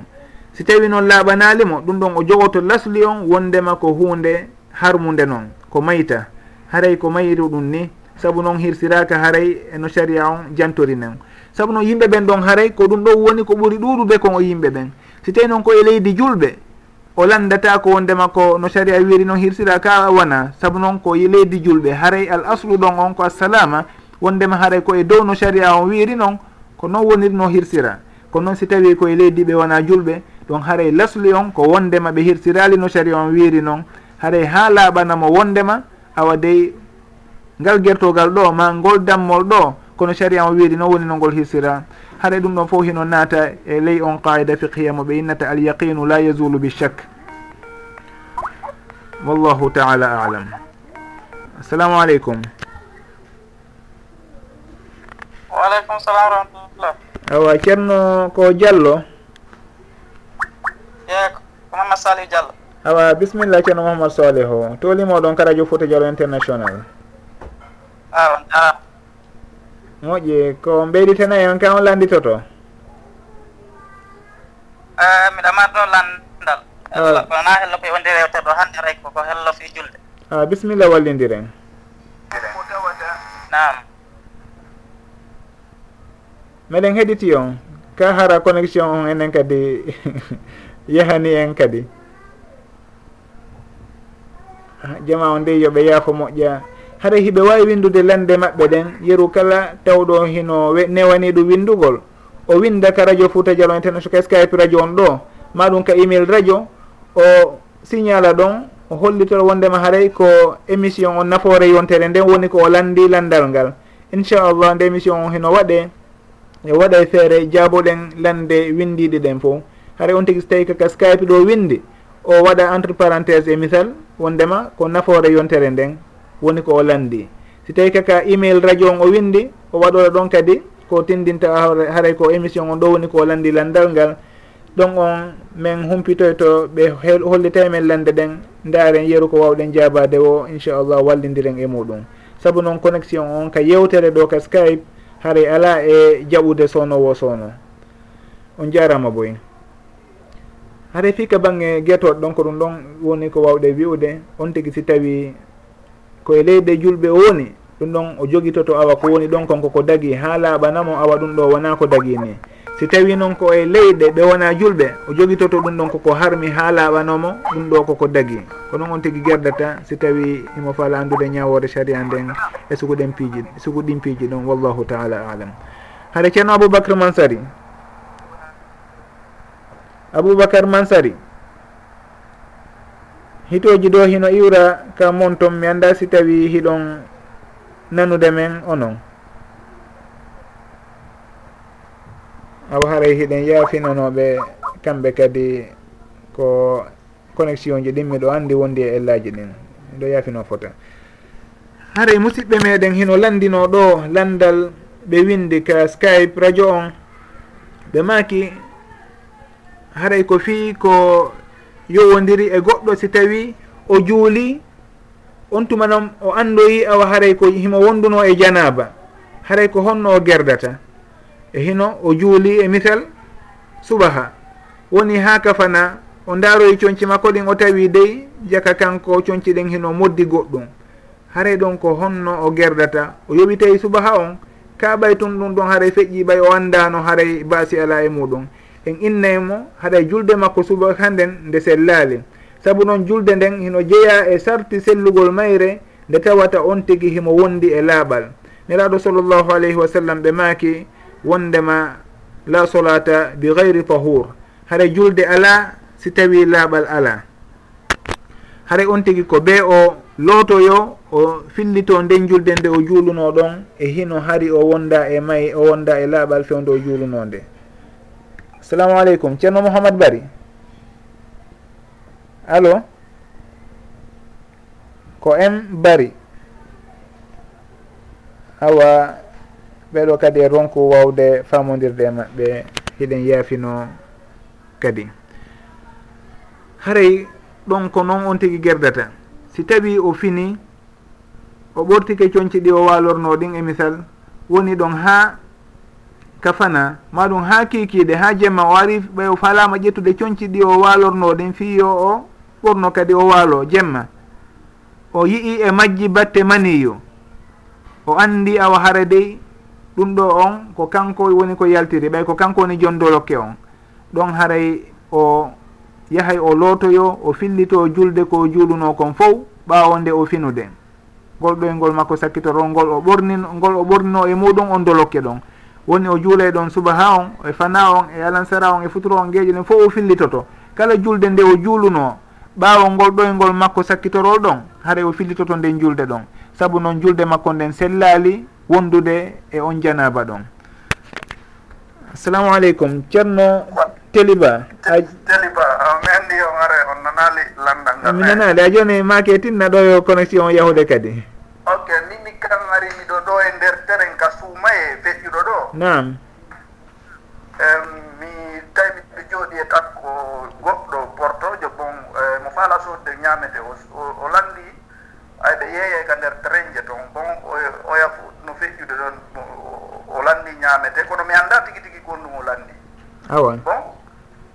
A: si tawi noon laaɓanalimo ɗum ɗon o jogoto lasli on wondema ko hunde harmude noon ko mayta. Haray ko mayiru ɗum ni saabu noon hirsiraka haray eno saria on jantori nen. Saabu noon yimɓe ɓen ɗon haray ko ɗum ɗo woni ko ɓuuri ɗuɗude kon o yimɓe ɓen. Si tawi noon koye leydi julɓe o landata ko wondema ko no saria wiri noon hirsira ka wona saabu noon ko e leydi julɓe haray al aslu ɗon on ko assalama wondema haray koye dow no saria on wiri noon ko noon woniri no hirsira. Ko noon si tawi koye leydi ɓe wona julɓe ɗum haray lasli on ko wondema ɓe hirsirali no sari on wiiri noon haray ha laaɓanamo wondema awa dey ngal gertogal ɗo ma ngol dammol ɗo kono sari on wiiri noon woni no ngol hirsira haɗa ɗum ɗon fof hino naata e ley on qaida fiqhiya mo ɓe innata alyaqinu la yazulu bi chak wallahu taala alam. Assalamu aleykum
E: waaleykum salam warahmatullah
A: awa ceerno ko diallo.
E: e ko mamadou saliw diallo.
A: Awa bisimilla ceerno mouhamadou soleh o tolimoɗon ka radio fouta dialo international.
E: Awa a.
A: Moƴƴi ko mbeyditena en ka on landitoto?
E: Miɗa mat ɗo landal. Kona hello ko e wonde rewte ɗo hannde ray koko hello fi julde.
A: A bisimilla wallidiren
E: nam
A: meɗen heɗiti on ka hara connexion on enen kadi yahani en kadi. Jama o nde yoɓe yaafo moƴƴa. Haɗa hiɓe wawi windude lande maɓɓe ɗen yeru kala tawɗo hino newani ɗum windugol. O winda ka radio fouta dialo international ka skype radio on ɗo. Maɗum ka email radio. O signala ɗon o hollitoro wondema haaray ko émission on nafoore yontere nden woni ko o landi landal ngal. Inchallah nde émission on hino waɗe e waɗa feere jaaboɗen lande windiɗi ɗen fof haray on tigui so tawi kaka skype ɗo windi o waɗa entre parentése e misal wondema ko nafoore yontere nden woni ko o landi. Si tawi kaka email radio on o windi o waɗora ɗon kadi ko tindinta haray ko émission on ɗo woni ko o landi landal ngal. Ɗon on min humpitoyto ɓe hollitay men lande ɗen ndaren yeeru ko wawɗen jabade o inchallah wallidiren e muɗum. Saabu noon connexion on ka yewtere ɗo ka skype haray ala e jaɓude sownowo sowno on jarama boyen haɗa fi ka bange guetoɗo ɗon ko ɗum ɗon woni ko wawɗe wi'ude on tigui si tawi koye leyɗe julɓe woni ɗum ɗon o jogitoto awa ko woni ɗon konko ko dagui ha laaɓanamo awa ɗum ɗo wona ko dagui ni. Si tawi noon ko e leyɗe ɓe wona julɓe o jogitoto ɗum ɗon koko harmi ha laaɓanomo ɗum ɗo koko dagui ko noon on tigui gerdata si tawi imo fala andude ñawore saria nden e sugu ɗen piiji e sugu ɗin piiji ɗon wallahu taala alam. Haɗa ceerno aboubacry mansary aboubacar mansari. Hitoji ɗo hino iwra ka monton mi anda si tawi hiɗon nanude men onon. Awa haray hiɗen yaafinonoɓe kamɓe kadi ko connexion ji ɗin miɗo anndi wondi e ellaji ɗin. Miɗo yaafino fota haray musidɓe meɗen hino landino ɗo landal ɓe windi ka skype radio on. Ɓe maki haray ko fii ko yowodiri e goɗɗo si tawi o juuli on tuma noon o andoyi awa haray ko himo wonduno e janaba haray ko honno o gerdata. E hino o juuli e misal subaha. Woni ha kafana o ndaaroyi coñci makko ɗin o tawi dey jaka kanko coñci ɗen hino moddi goɗɗum. Haray ɗon ko honno o gerdata. O yoɓi tawi subaha on ka ɓay tun ɗum ɗon haray feƴƴi ɓay o andano haray baasi ala e muɗum. en innaymo haɗa julde makko subaka hannden nde sellaali sabu noon julde nden hino jeeya e sarti sellugol mayre nde tawata on tigi himo wondi e laaɓal neraɗo sallllahu alayhi wa sallam ɓe maaki wondema la solata bi gayri tahur. Haɗa julde ala si tawi laaɓal ala. Haɗa on tigi ko ɓe o lootoyo o fillito nden julde nde o juuluno ɗon e hino hari o wonda e may o wonda e laaɓal fewndo o juulunonde assalamu aleykum ceerno mouhamad bari. Allo? Ko m bari. Awa ɓeɗo kadi e ronku wawde famodirde e maɓɓe hiɗen yaafino kadi. Haray ɗon ko noon on tigui gerdata. Si tawi o fini o ɓortike coñci ɗi o walorno ɗin e misal woni ɗon ha kafana maɗum ha kikiɗe ha jemma o ari ɓay o falama ƴettude coñci ɗi o walornoɗen fiyo o ɓorno kadi o waalo jemma. O yii e majji batte maniyo. O andi awa hara dey ɗum ɗo on ko kanko woni ko yaltiri ɓay ko kanko woni jondolokke on. Ɗon haray o yahay o lootoyo o fillito julde ko juuluno kon fof ɓaawo nde o finude. Ngol ɗoyngol e makko sakkitorol ngol o ɓornin ngol o ɓornino e muɗum on dolokke ɗon. woni o juulay ɗon subaha on e fana on e alansara on e futuro on geeƴe ɗen fof o fillitoto. Kala julde nde o juuluno ɓaawo ngol ɗoyngol makko sakkitorol ɗon haray o fillitoto nden julde ɗon. Saabu noon julde makko nden sellaali wondude e on janaba ɗon. Assalamu aleykum. Ceerno teliba
B: teliba mi anndi on are on nanaali landal ngal.
A: mi nanaali a jooni maake tinna ɗo yo connexion yahude kadi.
B: Ok ni mi kam ari miɗo ɗo e nder tere feƴƴuɗo ɗo.
A: Nam
B: mi tawi miɗo jooɗi e takko goɗɗo portojo bon e, mo faala sodde ñamete o landi ayɓe yeeyey ka nder trainje toon bon oya no feƴƴude ɗon o landi ñamete kono mi annda tigi tigi kon ɗum o landi
A: awa
B: bon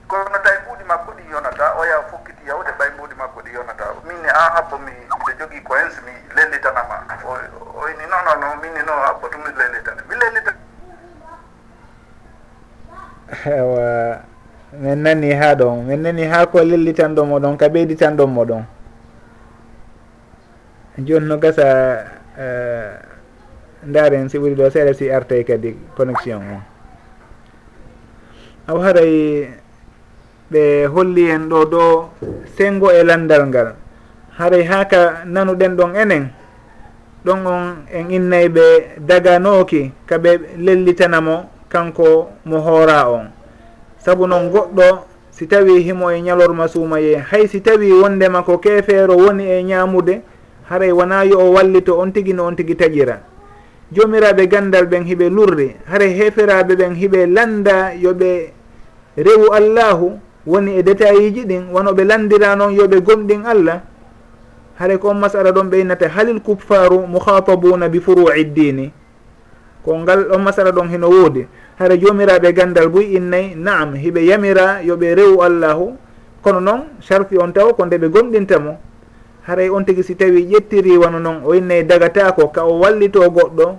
B: kono tawi ɓuuɗi makko ɗi yonata oya fokki yawde ɓaymbudi makko ɗi yonata. Min ni an habbo mi miɗo jogii coins mi lellitanama. Oyni non non non min ni non habbo tum miɗo lellitane mi lellita
A: ewa min nani ha ɗon min nani ha ko lellitanɗo ɗon ka ɓeyditanɗon ɗon joni no gasa e, ndaren si ɓuri ɗo seeɗa si artay kadi connexion o. Aw haray ɓe holli en ɗo ɗo sengo e landal ngal. Haray haka nanuɗen ɗon enen ɗon on en innayɓe daganooki kaɓe lellitanamo kanko mo hoora on. Sabu noon goɗɗo si tawi himo e ñalorma suumaye hay si tawi wondema ko keefeero woni e ñaamude haray wona yo o wallito on tigi no on tigi taƴira jomiraɓe gandal ɓen hiɓe lurri haray heferaɓe ɓen hiɓe landa yoɓe rewu allahu woni e détail ji ɗin wonoɓe landira noon yoɓe gomɗin allah haray ko on masala ɗon ɓeynata halil kupfaru mouhatabuna bi furu'i ddini ko ngal on masala ɗon hino woodi. Hara jomiraɓe e gandal buy innayyi naam hiɓe yamira yoɓe rewu allahu. Kono noon sarti on taw ko nde ɓe gomɗintamo haray on tigui si tawi ƴettiri wano noon o innayi dagatako ka o wallito goɗɗo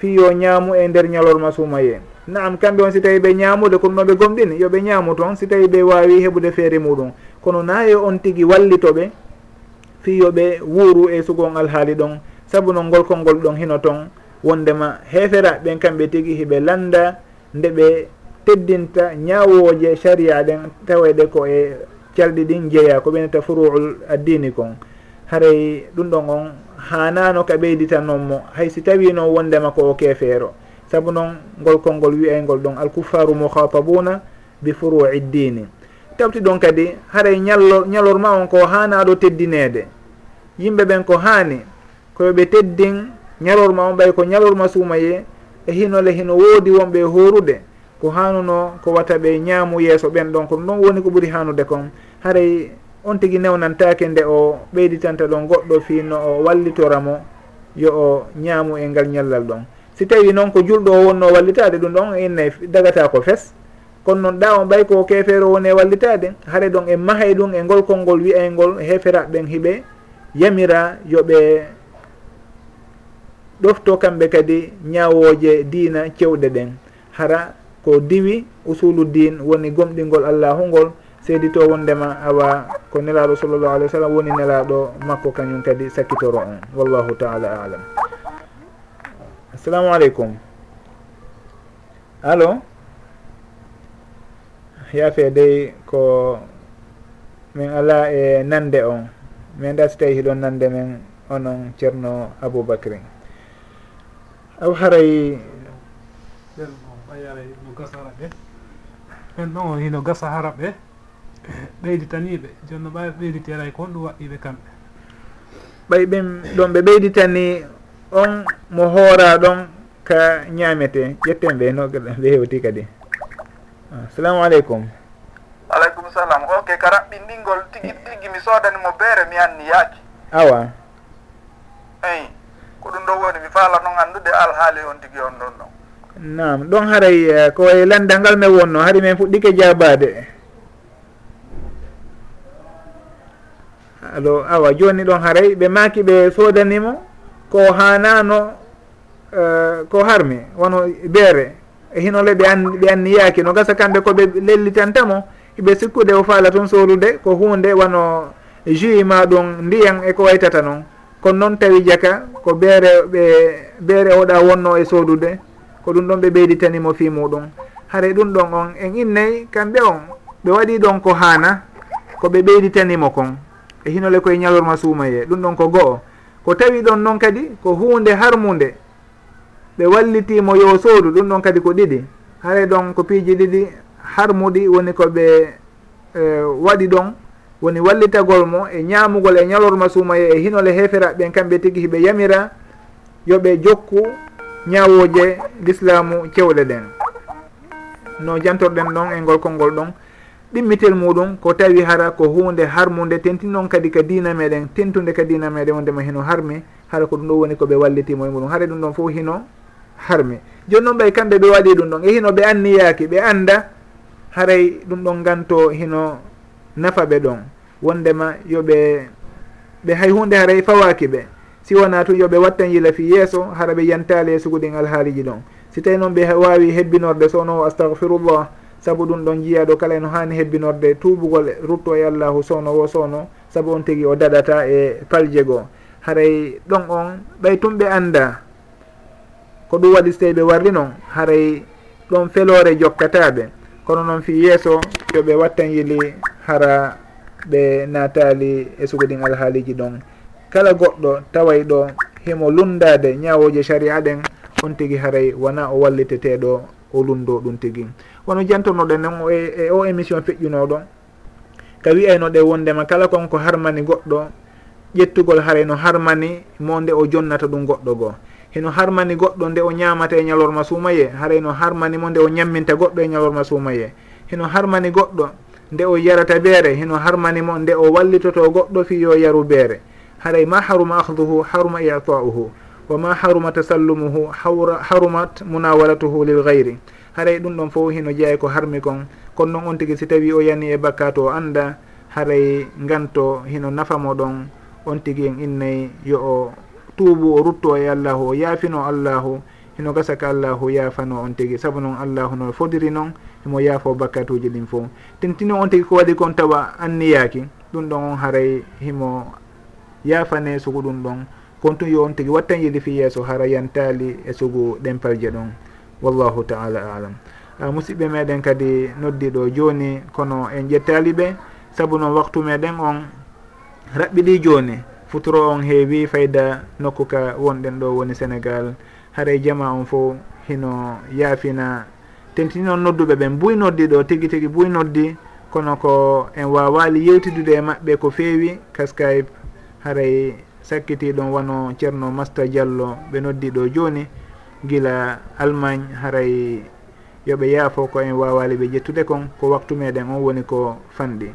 A: fiyo ñaamu e nder ñalorma sumayen naam kamɓe on si tawi ɓe ñaamude kono noon ɓe gomɗini yoɓe ñaamu toon si tawi ɓe wawi heɓude feere muɗum. Kono na on tigui wallitoɓe fi yoɓe wuuru e sugon alhaali ɗon saabu noon ngol ɗon hino toon wondema heeferaɓeɓen kamɓe tigui hiɓe landa nde ɓe teddinta ñawoje sharia ɗen taweɗe ko e calɗi ɗin jeeya ko ɓeneta furuul addini kon. Haray ɗum ɗon on hanano ka ɓeyditanonmo hay si tawino wondema ko o keefeero. saabu noon ngol konngol wiyaygol ɗon alkuffaru mouhatabuna bi furu'i ddini tawti ɗon kadi haray ñallo ñalorma on ko hanaɗo teddinede yimɓe ɓen ko hani koyoɓe teddin ñalorma on ɓay ko ñalorma suumaye e hinole hino woodi wonɓe horude ko hanuno ko wata ɓe ñaamu yeeso ɓen ɗon kono ɗon woni ko ɓuri hanude kon. Haray on tigui newnantake nde o ɓeyditanta ɗon goɗɗo fino o wallitoramo yo o ñaamu e ngal ñallal ɗon. si tawi noon ko julɗo o wonno wallitade ɗum ɗon enne dagata ko fes. Kono noon ɗa on ɓay ko kefere woni e wallitade haare ɗon en mahay ɗum e ngol konngol wiyayngol heferaɓe ɓen hiɓe yamira yoɓe ɗofto kamɓe kadi ñawoje diina cewɗe ɗen. Hara ko diwi usulu din woni gomɗingol allahungol seedi to wondema awa ko nelaɗo sallllahu alih w sallam woni nelaɗo makko kañum kadi sakkitoro on. Wallahu taala alam. assalamu aleykum allo yaafe dey ko min ala e nande on. Min ɗa so tawi hiɗon nande men onon ceerno aboubacry aw haray
F: ɓayaray no gasa haraɓe ɓen ɗon on hino gasa hara ɓe ɓeyditaniɓe joni no ɓawi ɓeyditeray ko on ɗum waɗɗiɓe kamɓe.
A: Ɓay ɓen ɗon ɓe ɓeyditani on mo hoora ɗon ka ñaamete ƴetten ɓe no ɓe hewti kadi. Ah, Assalamu aleykum.
B: Aleykum salam. Ok ka raɓɓinɗingol tigi tigi mi soodanimo beere mi anni yaaki
A: awa.
B: Eyi ko ɗum ɗo woni mi faala noon anndude alhaali on tigi on ɗon ɗon.
A: Nam ɗon haray eh, ko e wayi landal ngal men wonno hari min fuɗɗike jabade alo awa joni ɗon haray ɓe maki ɓe soodanimo ko hanano uh, ko harmi wono beere. E hino ɓe an ɓe anniyaki. No gasa kamɓe koɓe lellitantamo eɓe sikkude o faala toon sohlude ko hunde wano jui ma ɗum ndiyan eko waytata noon kono noon tawi jaka ko beere ɓe beere oɗa wonno e sohlude ko ɗum ɗon ɓe ɓeyditanimo fi muɗum. Haare ɗum ɗon on en innayi kamɓe on ɓe waɗi ɗon ko hana koɓe ɓeyditanimo kon. E hinole koye ñalorma suumaye ɗum ɗon ko go'o. ko tawi ɗon noon kadi ko hunde harmude ɓe wallitimo yo soodu ɗum ɗon kadi ko ɗiɗi. Haare ɗon ko piiji ɗiɗi harmuɗi woni ko ɓe e, waɗi ɗon woni wallitagol mo e ñamugol e ñalorma suumaye e hinole heferaɓe ɓen kamɓe tigui hiɓe yamira yooɓe jokku ñawoje l'islamu cewɗe ɗen. No jantorɗen ɗon e ngol kolngol ɗon ɗimmitel muɗum ko tawi hara ko hunde harmude tentinnoon kadi ka dina meɗen tentude ka dina meɗen wondema heno harmi hara ko ɗum ɗo woni koɓe wallitimo e muɗum. Hara ɗum ɗon fof hino harmi joni noon ɓay kamɓe ɓe waɗi ɗum ɗon. E hino ɓe anniyaki ɓe anda haray ɗum ɗon ganto hino nafa ɓe ɗon. Wondema yoɓe ɓe hay hunde haray fawaki ɓe. Si wona tu yoɓe wattan yila fi yeeso hara ɓe yantale yeesugu ɗin alhaaliji ɗon. Si tawi noon ɓe wawi hebbinorde sowno astahfirullah saabu ɗum ɗon jiyaɗo kala no hani hebbinorde tubugol rutto e allahu sowno wo sowno saabu on tigui o daɗata e palje goo. Haray ɗon on ɓay tum ɓe anda ko ɗum waɗi so tawi ɓe warri noon haray ɗon felore jokkataɓe kono noon fi yeeso yoɓe wattan yili hara ɓe natali e sugoɗin alhaaliji ɗon. Kala goɗɗo taway ɗo himo lundade ñawoje sharia ɗen on tigui haray wona o walliteteɗo o lundo ɗum tigi. Wono jantonoɗen noon e o émission feƴƴunoɗo ka wiyayno ɗe wondema kala konko harmani goɗɗo ƴettugol haare no harmani mo nde o jonnata ɗum goɗɗo goo. Heno harmani goɗɗo nde o ñamata e ñalorma suumaye haray no harmani mo nde o ñamminta goɗɗo e ñalorma suumaye. Heno harmani goɗɗo nde o yarata beere heno harmani mo nde o wallitoto goɗɗo fi yo yaru beere. Haray ma haruma ahduhu haruma itauhu wa ma haruma tasallumuhu harumat munawalatuhu lil gayri haray ɗum ɗon fof hino jeeya ko harmi kon kono noon on tigi si tawi o yani e bakkato o anda haray nganto hino nafamo ɗon on tigi en innayi yo o tuubu o rutto e allahu o yaafino allahu hino gasa ka allahu yaafano on tigi saabu noon allahu no fodiri noon himo yaafo bakkatuji ɗin fof tentino on tigi ko waɗi kon tawa anniyaki ɗum ɗon on haray himo yaafane sugu ɗum ɗon kon tun yo on tigui wattan yiide fi yesso hara yantali e sugu ɗempalje ɗon wallahu taala alam. Uh, musidɓe meɗen kadi noddiɗo joni kono en ƴettali ɓe. Saabu noon waktu meɗen on raɓɓiɗi joni futuro on heewi fayda nokku ka wonɗen ɗo woni sénégal haray jama on fo hino yaafina. Tentini noon nodduɓe ɓen buy noddi ɗo tigui tigui buy noddi. Kono ko en wawali yewtidude e maɓɓe ko feewi. Ka skype haray sakkitiɗon wano ceerno masta diallo ɓe noddi ɗo joni gila allemagne haray yoɓe yaafo ko en wawali ɓe ƴettude kon ko waktu meɗen on woni ko fanɗi.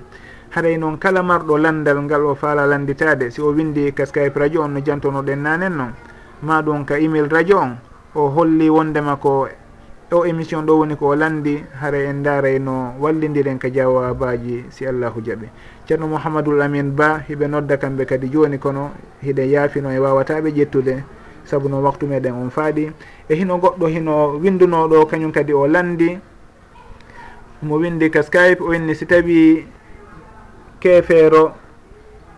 A: Haray noon kala marɗo landal ngal o faala landitade si o windi kaskaip radio on no jantonoɗen nanen noon ma ɗum ka email radio on o holli wondema ko o émission ɗo woni ko o landi hara en daaray no wallidiren ka jawabaji si allahu jaaɓi ceerno mouhamadoul amin ba hiɓe nodda kamɓe kadi joni kono hiɗe yaafino e wawataɓe ƴettude saabu no waktu meɗen on faaɗi e hino goɗɗo hino windunoɗo kañum kadi o landi mo windi ka skype o inni si tawi keefeero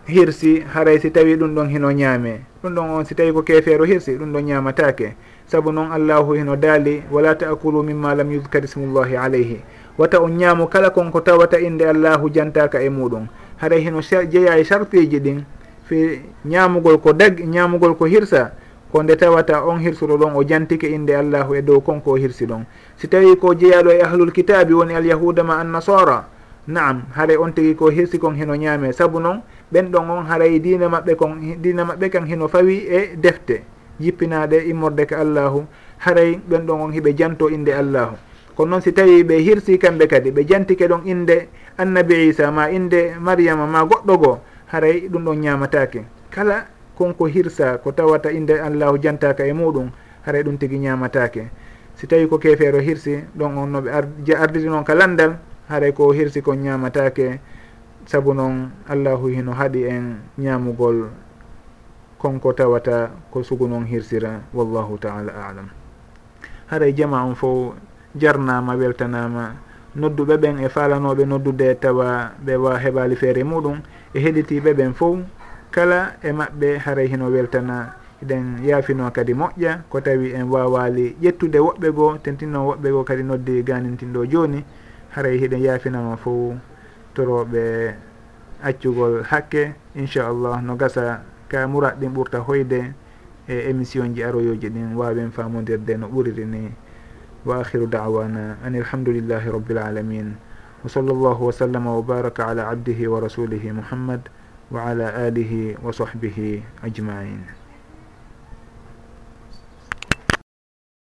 A: hirsi haray si tawi ɗum ɗon hino ñaame. Ɗum ɗon on si tawi ko keefeero hirsi ɗum ɗon ñaamatake saabu noon allahu hino daali wala taakulu mimma lam yudkar ismullahi alayhi. wata on ñaamo kala konko tawata inde allahu jantaka e muɗum. Haɗa heno jeeya e sartiji ɗin fi ñaamugol ko dag ñaamugol ko hirsa ko nde tawata on hirsuɗo ɗon o jantike inde allahu e dow konko o hirsi ɗon. Si tawi ko jeeyaɗo e ahlul kitabi woni alyahuda ma annasara naam haray on tigi ko hirsi kon heno ñaame saabu noon ɓen ɗon on haray e dina maɓɓe kon dina maɓɓe kan heno fawi e defte jippinaɗe immorde ka allahu. Haray ɓen ɗon on hiɓe janto inde allahu. kono noon si tawi ɓe hirsi kamɓe kadi ɓe jantike ɗon inde annabi isa ma inde mariama ma goɗɗo goo haray ɗum ɗon ñamatake kala konko hirsa ko tawata inde allahu jantaka e muɗum haray ɗum tigui ñamatake si tawi ko kefeero hirsi ɗon on noɓe je ardiri noon ka landal haray ko hirsi kon ñamatake saabu noon allahu hino haaɗi en ñamugol konko tawata ko sugu noon hirsira wallahu taala alam. Haray jama on fof jarnama weltanama nodduɓe ɓen e falanoɓe noddude tawa ɓe wa heɓali feere muɗum e heɗitiɓe ɓen fof. Kala e maɓɓe haray hino weltana. Eɗen yaafino kadi moƴƴa ko tawi en wawali ƴettude woɓɓe goo tentinno woɓɓe goo kadi noddi ganintinɗo joni haray hiɗen yaafinama fof toroɓe accugol hakke inchallah no gasa ka murat ɗin ɓurta hoyde e émission ji aroyoji ɗin wawen famodirde no ɓuriri ni. wa akhiru dawana an ilhamdulillahi rabbil alamin wa sall llahu wasallama wa baraka ala abdihi wa rasulihi muhammad wa ala alihi wa sahbihi ajmain